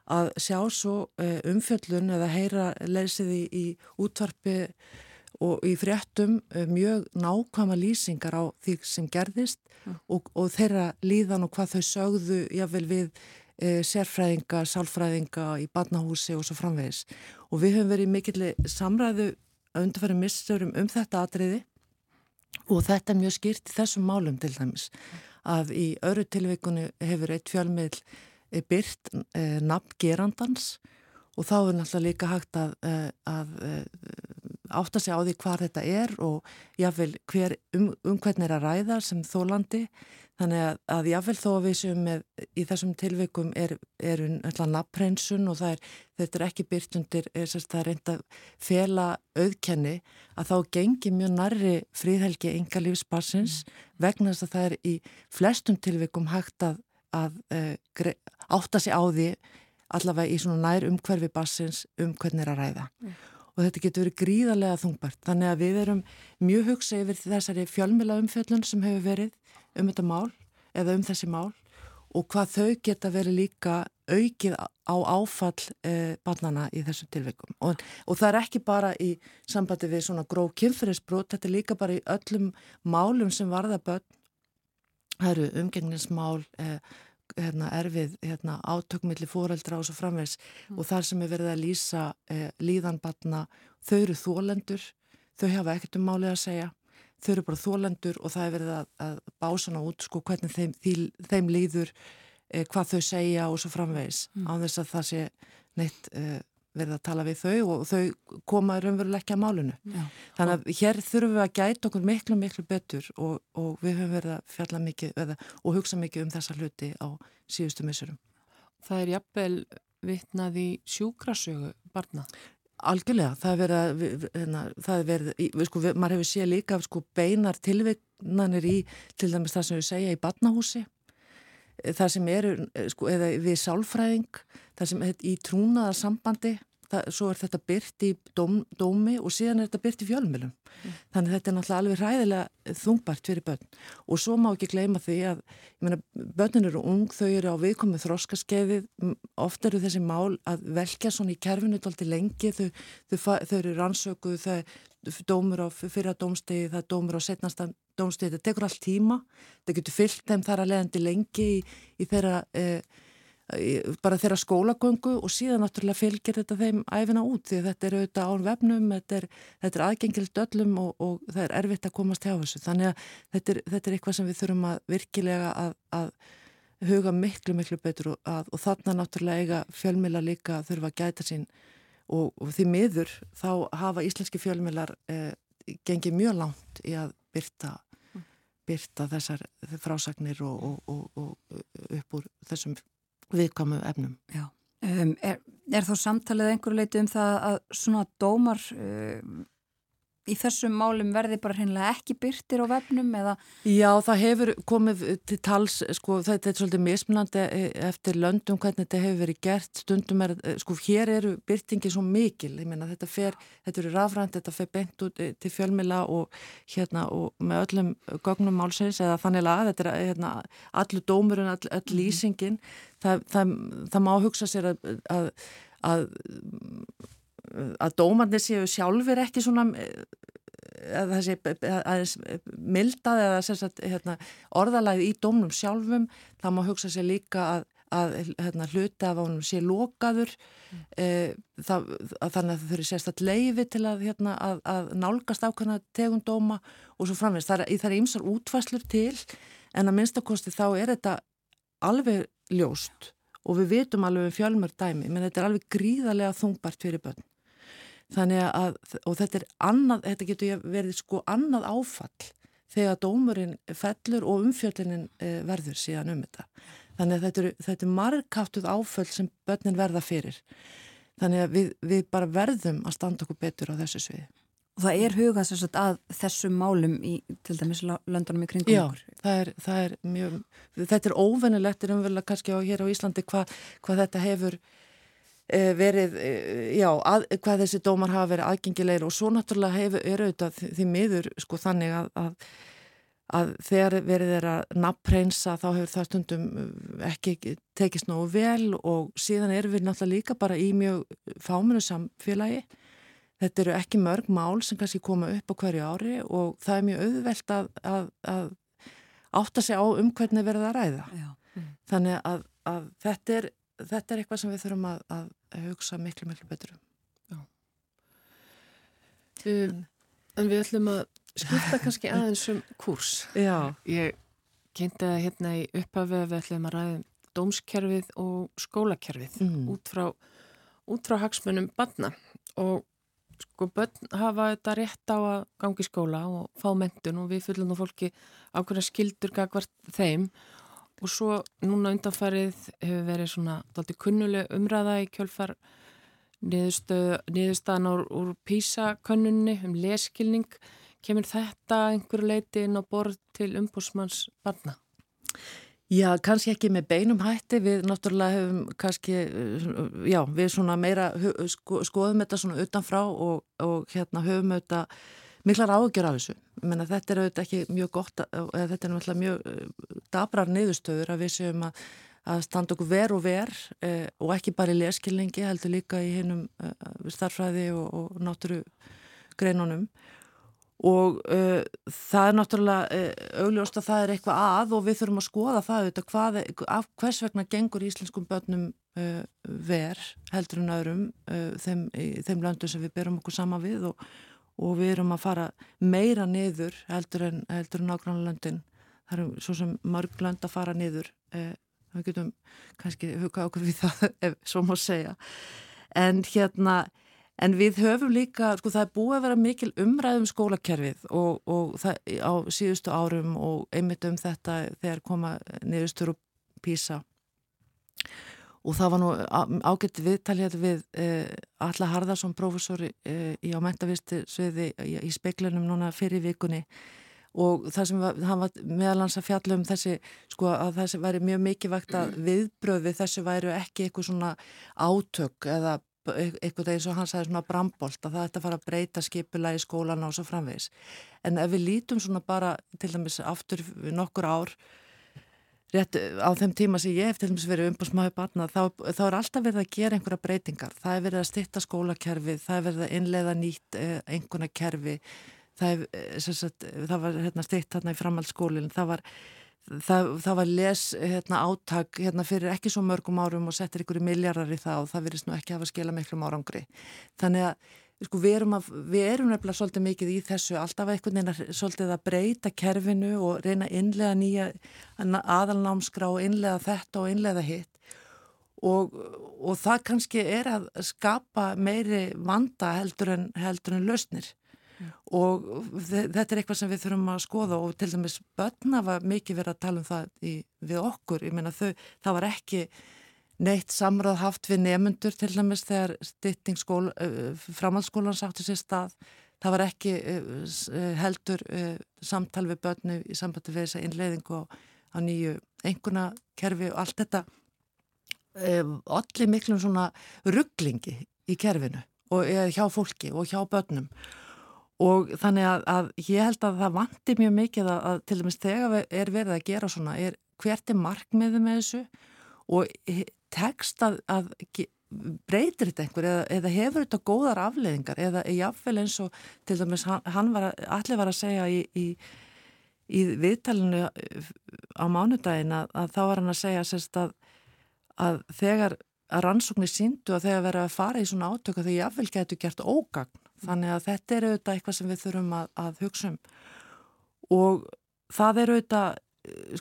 að sjá svo eh, umfjöllun eða heyra leysið í, í útvarpi og í fréttum eh, mjög nákvæma lýsingar á því sem gerðist mm. og, og þeirra líðan og hvað þau sögðu jável við e, sérfræðinga, sálfræðinga í barnahúsi og svo framvegis. Og við höfum verið mikill samræðu að undarfæri missurum um þetta atriði og þetta er mjög skýrt í þessum málum til dæmis að í öru tilvíkunni hefur eitt fjölmiðl eh, byrt eh, nafn gerandans og þá er náttúrulega líka hægt að, eh, að, að eh, átta sig á því hvað þetta er og jáfnveil um, um hvernig er að ræða sem þólandi Þannig að, að jáfnveil þó að við séum með í þessum tilveikum er, er alltaf nafnreinsun og er, þetta er ekki byrt undir, er, sérst, það er reynd að fela auðkenni að þá gengi mjög nærri fríðhelgi enga lífsbarsins mm. vegna þess að það er í flestum tilveikum hægt að, að uh, átta sig á því allavega í svona nær umhverfi barsins um hvernig er að ræða. Mm. Og þetta getur verið gríðarlega þungbart. Þannig að við erum mjög hugsa yfir þessari fjölmjöla umfjöllun sem hefur verið um þetta mál eða um þessi mál og hvað þau geta verið líka aukið á áfall eh, barnana í þessum tilveikum og, og það er ekki bara í sambandi við svona gróf kynferðisbrot, þetta er líka bara í öllum málum sem varða börn. Það eru umgengnismál eh, hérna, erfið hérna, átökmiðli fóreldra og svo framvegs mm. og þar sem er verið að lýsa eh, líðanbarna, þau eru þólendur þau hafa ekkert um málið að segja þau eru bara þólendur og það er verið að, að básana út sko hvernig þeim, því, þeim líður eh, hvað þau segja og svo framvegis mm. á þess að það sé neitt eh, verið að tala við þau og þau koma raunveruleg ekki að málunu. Já. Þannig að hér þurfum við að gæta okkur miklu miklu betur og, og við höfum verið að fjalla mikið eða, og hugsa mikið um þessa hluti á síðustu missurum. Það er jafnvel vitnað í sjúkrasögu barna. Algjörlega, það er verið hérna, það er verið, við sko, við, maður hefur séð líka sko beinar tilvignanir í, til dæmis það sem við segja í badnahúsi, það sem eru, sko, eða við sálfræðing, það sem er í trúnaðarsambandi, það, svo er þetta byrt í dóm, dómi og síðan er þetta byrt í fjölmjölum. Mm. Þannig þetta er náttúrulega alveg ræðilega þungbært fyrir börn og svo má ekki gleyma því að, meina, börnin eru ung, þau eru á viðkomið þróskaskeiðið, oft eru þessi mál að velja svona í kerfinu tólti lengi, þau, þau, þau eru rannsökuð, þau dómur á fyrra dómstegi, það er dómur á setnasta dómstegi, þetta tekur allt tíma, þetta getur fyllt þeim þar að leiðandi lengi í, í þeirra eh, bara þeirra skólagöngu og síðan náttúrulega fylgir þetta þeim æfina út því þetta er auðvitað án vefnum, þetta er, þetta er aðgengilt öllum og, og það er erfitt að komast hjá þessu. Þannig að þetta er, þetta er eitthvað sem við þurfum að virkilega að, að huga miklu, miklu betur og, að, og þarna náttúrulega eiga fjölmila líka þurfa að gæta sín og, og því miður þá hafa íslenski fjölmilar eh, gengið mjög langt í að byrta byrta þessar frásagnir og, og, og, og upp úr þessum viðkvæmu efnum. Um, er, er þá samtalið einhverju leiti um það að svona dómar um, í þessum málum verði bara hreinlega ekki byrtir á vefnum eða? Já, það hefur komið til tals, sko, þetta er svolítið mismunandi eftir löndum hvernig þetta hefur verið gert, stundum er, sko, hér eru byrtingi svo mikil, ég meina þetta fer, þetta eru rafrænt, þetta fer beint út til fjölmila og hérna og með öllum gögnum málsins eða þannig að þetta er hérna allur dómurinn, all, all mhm. lýsingin, það, það, það má hugsa sér að, að, að að dómarnir séu sjálfur ekki svona að þessi aðeins mildað eða sagt, hérna, orðalæði í dómnum sjálfum þá má hugsa sér líka að, að hérna, hluta af ánum sé lokaður mm. e, það, að þannig að þau þurfi sérstaklega leiði til að, hérna, að, að nálgast ákveðna tegundóma og svo framvegst. Það er, er ímsar útfæslur til en að minnstakosti þá er þetta alveg ljóst og við vitum alveg um fjölmör dæmi menn þetta er alveg gríðarlega þungbart fyrir börn þannig að, og þetta er annað, þetta getur verið sko annað áfall þegar dómurinn fellur og umfjöldinin eh, verður síðan um þetta. Þannig að þetta er, þetta er margkáttuð áföll sem börnin verða fyrir. Þannig að við, við bara verðum að standa okkur betur á þessu sviði. Og það er hugað sérstaklega að þessum málum í til dæmis löndunum í kringum okkur? Já, það er, það er mjög, þetta er óvennilegt er umverulega kannski á, hér á Íslandi hvað hva þetta hefur verið, eh, já, að, hvað þessi dómar hafa verið aðgengilegir og svo náttúrulega hefur, er auðvitað því miður sko þannig að, að, að þegar verið er að nappreinsa þá hefur það stundum eh, ekki tekist nógu vel og síðan erum við náttúrulega líka bara í mjög fáminu samfélagi. Þetta eru ekki mörg mál sem kannski koma upp á hverju ári og það er mjög auðvelt að, að átta sig á um hvernig verið að ræða. Já. Þannig að þetta er þetta er eitthvað sem við þurfum að, að hugsa miklu, miklu betur um. Já. Um, en við ætlum að skipta kannski aðeins um kurs. Já. Ég kynnti það hérna í upphafið að við ætlum að ræða um dómskerfið og skólakerfið mm. út frá, út frá hagsmunum banna og sko bönn hafa þetta rétt á að gangi skóla og fá mentun og við fyllum nú fólki ákveðna skildur gagvart þeim og svo núna undanfarið hefur verið svona dalti kunnuleg umræða í kjölfar niðurstaðan úr, úr písakönnunni um leskilning kemur þetta einhverju leiti inn á borð til umbúsmanns barna? Já, kannski ekki með beinum hætti, við náttúrulega hefum kannski, já, við svona meira sko, skoðum þetta svona utanfrá og, og hérna höfum þetta miklar ágjör af þessu. Menna, þetta er auðvitað ekki mjög gott, eða þetta er náttúrulega mjög eh, dabrar niðurstöður að við séum að, að standa okkur ver og ver eh, og ekki bara í leskilningi, heldur líka í hinnum eh, starfræði og, og náttúru greinunum. Og uh, það er náttúrulega augljóst að það er eitthvað að og við þurfum að skoða það auðvitað hvað, af hvers vegna gengur íslenskum börnum ver heldur en öðrum þeim, þeim löndu sem við berum okkur sama við og og við erum að fara meira niður heldur en, en nákvæmlega löndin það eru svo sem mörg lönd að fara niður eh, við getum kannski hugað okkur við það ef svo má segja. En hérna en við höfum líka, sko það er búið að vera mikil umræðum skólakerfið og, og það á síðustu árum og einmitt um þetta þegar koma niðurstur og písa og það var nú ágætt viðtalið við eh, Alla Harðarsson, professori eh, í ámæntavisti sviði í, í speiklanum núna fyrir vikunni og það sem var, hann var meðalans að fjalla um þessi, sko að þessi væri mjög mikilvægt að viðbröð við þessu væri ekki eitthvað svona átök eða eitthvað eins og hann sagði svona brambolt að það ætti að fara að breyta skipula í skólana og svo framvegis. En ef við lítum svona bara til dæmis aftur nokkur ár rétt á þeim tíma sem ég hef til dæmis verið umbúrsmáðu barna þá, þá er alltaf verið að gera einhverja breytingar. Það er verið að stitta skólakerfi það er verið að innleiða nýtt eh, einhverja kerfi það, er, eh, sagt, það var hérna, stitt hérna í framhaldsskólinn. Það var Það, það var les hérna, áttak hérna, fyrir ekki svo mörgum árum og settir ykkur miljardar í það og það verðist nú ekki að hafa skila miklum árangri. Þannig að sko, við, erum að, við erum nefnilega svolítið mikið í þessu, alltaf einhvern veginn að, svolítið að breyta kerfinu og reyna innlega nýja aðalnámskrá og innlega þetta og innlega hitt. Og, og það kannski er að skapa meiri vanda heldur en, heldur en lausnir. Mm. og þetta er eitthvað sem við þurfum að skoða og til dæmis börna var mikið verið að tala um það í, við okkur, ég meina þau, það var ekki neitt samráð haft við nefnundur til dæmis þegar stytting uh, framhaldsskólan sáttu sér stað. Það var ekki heldur samtal við börnu í sambandi við þessa innleiðingu á, nýju enguna kerfi og allt þetta allir miklum svona rugglingi í kerfinu og hjá fólki og hjá börnum. Og þannig að, að ég held að það vandir mjög mikið að, að til dæmis þegar er verið að gera svona er hvert er markmiði með þessu? Og tekst að, að breytir þetta einhver eða, eða hefur þetta góðar afleðingar eða jáfnvel eins og til dæmis hann, var að, allir var að segja í, í, í viðtalinu á mánudagin að þá var hann að segja sérst að að þegar að rannsóknir síndu að þegar verið að fara í svona átöku þegar jáfnvel getur gert ógagn. Þannig að þetta er auðvitað eitthvað sem við þurfum að, að hugsa um. Og það er auðvitað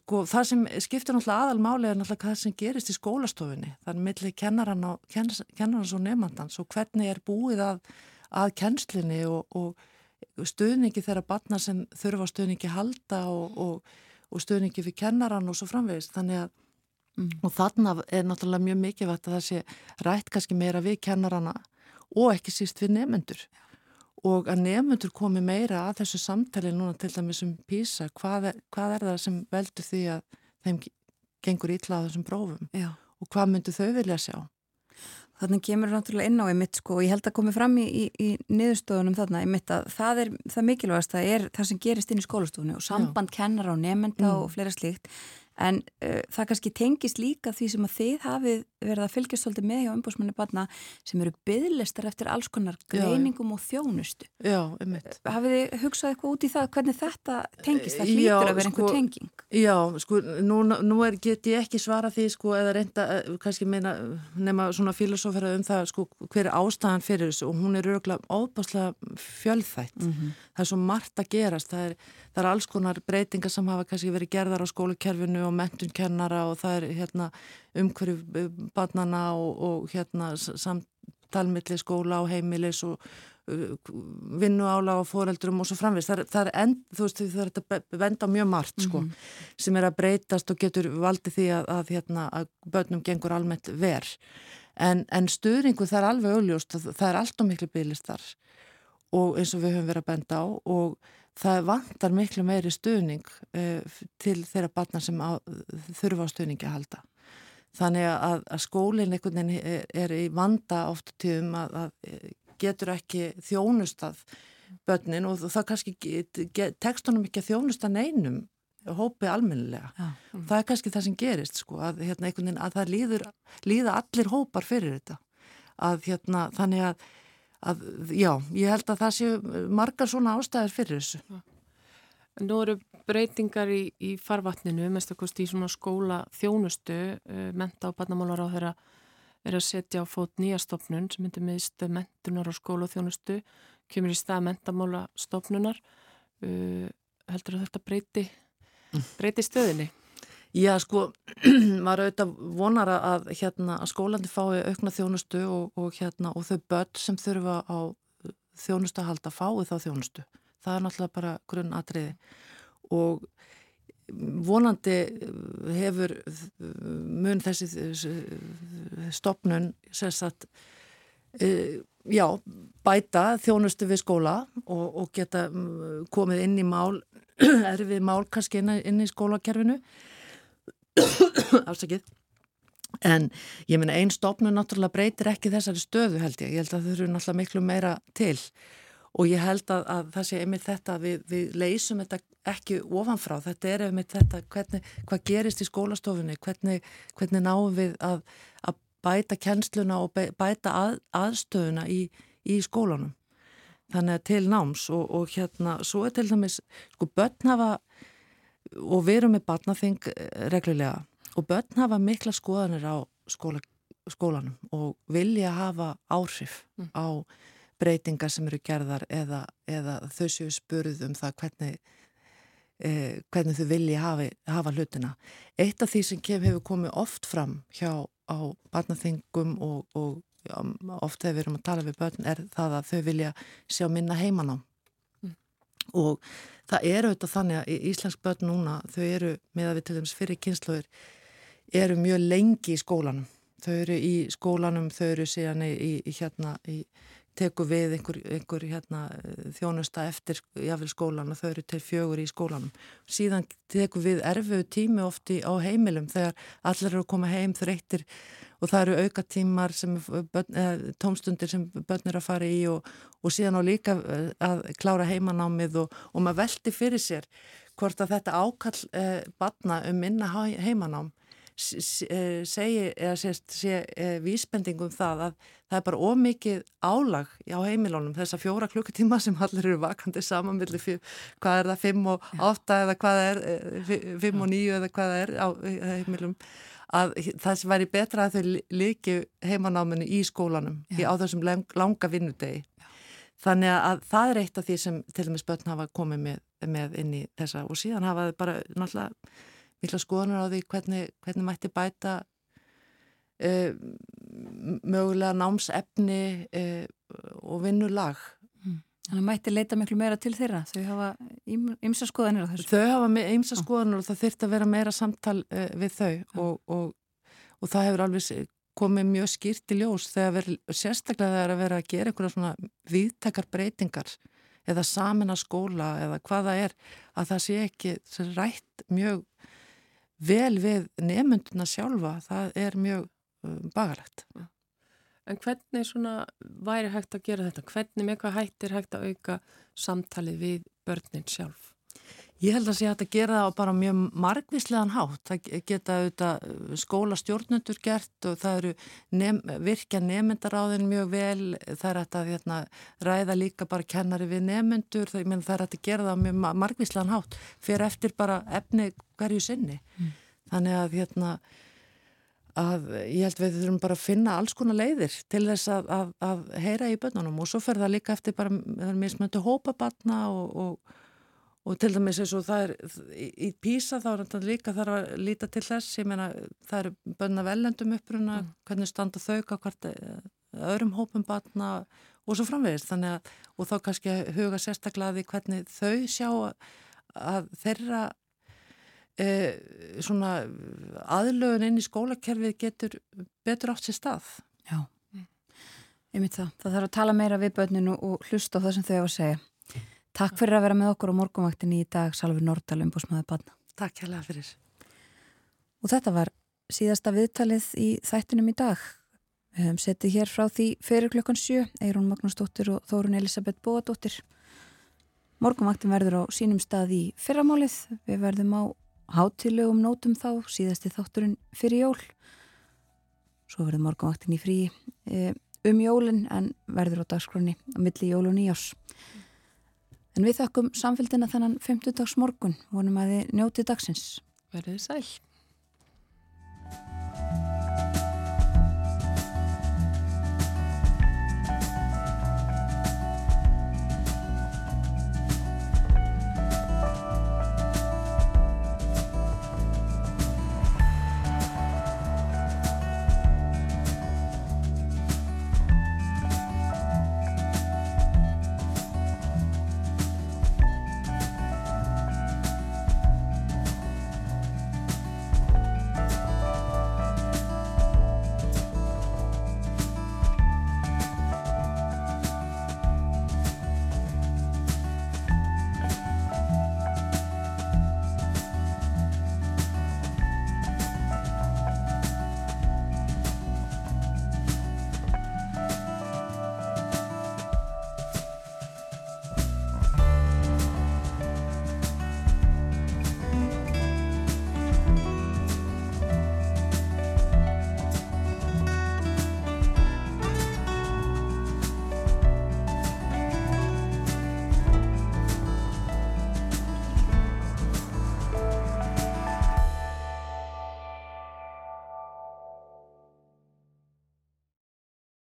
sko það sem skiptir náttúrulega aðalmáli er náttúrulega það sem gerist í skólastofunni það er millir kennaran og, kennarans og nefnandans og hvernig er búið að, að kennslinni og, og stuðningi þeirra batna sem þurfa stuðningi halda og, og stuðningi fyrir kennaran og svo framvegist þannig að Mm. Og þarna er náttúrulega mjög mikilvægt að það sé rætt kannski meira við kennarana og ekki síst við nefnendur. Og að nefnendur komi meira að þessu samtali núna til dæmis um PISA, hvað er, hvað er það sem veldur því að þeim gengur ítla á þessum prófum Já. og hvað myndu þau vilja sjá? Þannig kemur náttúrulega inn á einmitt sko og ég held að komi fram í, í, í niðurstofunum þarna einmitt að það er það mikilvægast það er það sem gerist inn í skólastofunni og samband Já. kennar á nefnenda mm. og fleira slíkt En uh, það kannski tengist líka því sem að þið hafið verið að fylgjast svolítið með hjá umbúrsmanni barna sem eru bygglistar eftir alls konar greiningum já, og þjónustu. Já, einmitt. Hafið þið hugsað eitthvað út í það hvernig þetta tengist? Það hlýtur já, að vera sko, einhver tenging. Já, sko, nú, nú er, get ég ekki svara því sko eða reynda, eh, kannski meina nema svona filosófera um það sko hver er ástæðan fyrir þessu og hún er örgulega óbáslega fjölþætt. Mm -hmm. Það er svo margt að gerast. Það er, það er alls konar breytingar sem hafa kannski verið gerðar á skólukerfinu og mentunkennara og það er hérna, umhverju eh, barnana og, og hérna, samtalmiðli skóla og heimilis og uh, vinnu ála og foreldrum og svo framvist. Það, það er end, þú veist það er þetta venda mjög margt sko mm -hmm. sem er að breytast og getur valdið því að, að, hérna, að börnum gengur almennt verð. En, en stuðningu það er alveg auðljóst, það er allt og miklu bygglistar og eins og við höfum verið að benda á og það vantar miklu meiri stuðning uh, til þeirra batna sem á, þurfa á stuðningi að halda. Þannig að, að skólinn einhvern veginn er, er í vanda oft tíðum að, að getur ekki þjónustað börnin og það kannski tekstunum ekki að þjónusta neinum hópið almennilega. Ja. Það er kannski það sem gerist sko að, hérna, veginn, að það líður, líða allir hópar fyrir þetta. Að hérna þannig að að já, ég held að það séu margar svona ástæðir fyrir þessu. Nú eru breytingar í, í farvatninu, mest að kosti í svona skóla þjónustu, uh, menta og barnamálar á þeirra er að setja á fót nýja stopnun sem myndir miðst mentunar og skóla þjónustu, kemur í stað mentamála stopnunar, uh, heldur að þetta breyti, breyti stöðinni? Já, sko, maður auðvitað vonar að, hérna, að skólandi fái aukna þjónustu og, og, hérna, og þau börn sem þurfa á þjónustu að halda fái þá þjónustu. Það er náttúrulega bara grunn atriði og vonandi hefur mun þessi stopnun sérsagt já, bæta þjónustu við skóla og, og geta komið inn í mál, erfið mál kannski inn, inn í skólakerfinu. Afsakið. En ég meina einn stofnun náttúrulega breytir ekki þessari stöðu held ég, ég held að þau eru náttúrulega miklu meira til. og ég held að, að það sé einmitt þetta við, við leysum þetta ekki ofanfrá, þetta er einmitt þetta hvernig, hvað gerist í skólastofunni? Hvernig, hvernig náum við að, að bæta kjensluna og bæta að, aðstöðuna í, í skólanum? Þannig að til náms og, og hérna svo er til dæmis, sko börn hafa og við erum með barnaþing eh, reglulega og börn hafa mikla skoðanir á skóla, skólanum og vilja hafa áhrif mm. á breytingar sem eru gerðar eða, eða þau séu spurð um það hvernig, eh, hvernig þau vilja hafi, hafa hlutina. Eitt af því sem kem hefur komið oft fram hjá á barnaþingum og, og já, oft þegar við erum að tala við börn er það að þau vilja sjá minna heimanám mm. og það eru auðvitað þannig að íslensk börn núna, þau eru með að við til dæmis fyrir kynsluður, eru mjög lengi í skólanum. Þau eru í skólanum, þau eru síðan í, í hérna í teku við einhver, einhver hérna, þjónusta eftir jáfnvel skólan og þau eru til fjögur í skólanum. Síðan teku við erfu tími ofti á heimilum þegar allir eru að koma heim þreyttir og það eru auka tímar sem börn, eh, tómstundir sem börn eru að fara í og, og síðan á líka eh, að klára heimanámið og, og maður veldi fyrir sér hvort að þetta ákall eh, batna um minna heimanám segi eða sést sé e, vísbendingum það að það er bara ómikið álag á heimilónum þess að fjóra klukkutíma sem allir eru vakandi saman millir hvað er það, fimm og átta eða hvað er e, fimm og nýju eða hvað er á heimilum að það sem væri betra að þau líki heimanáminu í skólanum í, á þessum langa vinnudegi. Þannig að það er eitt af því sem til og með spötn hafa komið með, með inn í þessa og síðan hafa þau bara náttúrulega mikla skoðanar á því hvernig, hvernig mætti bæta uh, mögulega námsefni uh, og vinnulag. Mm. Þannig að mætti leita miklu meira til þeirra, þau hafa ymsa skoðanir á þessu. Þau hafa ymsa skoðanir og það þurft að vera meira samtal uh, við þau og, og, og það hefur alveg komið mjög skýrt í ljós þegar veri, sérstaklega það er að vera að gera einhverja svona viðtakar breytingar eða samin að skóla eða hvaða er að það sé ekki rætt mjög vel við nefnduna sjálfa, það er mjög um, bagalegt. En hvernig svona væri hægt að gera þetta? Hvernig með hvað hægt er hægt að auka samtalið við börnin sjálf? Ég held að sé að gera það á bara mjög margvíslegan hátt. Það geta auðvitað uh, skóla stjórnendur gert og það eru nef virkja nefnendaráðin mjög vel. Það er að hérna, ræða líka bara kennari við nefnendur. Það, það er að gera það á mjög margvíslegan hátt fyrir eftir bara efni hverju sinni. Mm. Þannig að, hérna, að ég held við þurfum bara að finna alls konar leiðir til þess að, að, að heyra í bönnunum og svo fer það líka eftir bara, er mismöndu hópabatna og, og, og til dæmis eins og það er í, písa þá er þetta líka þarf að líta til þess, ég meina það eru bönna velendum uppruna, mm. hvernig standa þau hvert eh, öðrum hópum batna og svo framvegist þannig að, og þá kannski huga sérstaklega því hvernig þau sjá að þeirra eh, svona aðlögun inn í skólakerfið getur betur átt sér stað. Já, ég myndi það. Það þarf að tala meira við börninu og hlusta á það sem þau hafa að segja. Takk fyrir að vera með okkur á morgunvaktinni í dag, Salvi Nordal, umbúsmaður barna. Takk hérlega fyrir. Og þetta var síðasta viðtalið í þættinum í dag. Við höfum settið hér frá því fyrir klukkan sjö, Eirún Magnúsdóttir og Þórun Elisabeth Bóadóttir. Morgunvaktin verður á sínum stað í fyrramálið. Við verðum á hátilegum nótum þá, síðasti þátturinn fyrir jól. Svo verður morgunvaktin í frí e, um jólinn en verður á dagskroni á milli jól og nýjás. En við þakkum samfélgina þannan 50 dags morgun, vonum að þið njótið dagsins. Verðið sæl.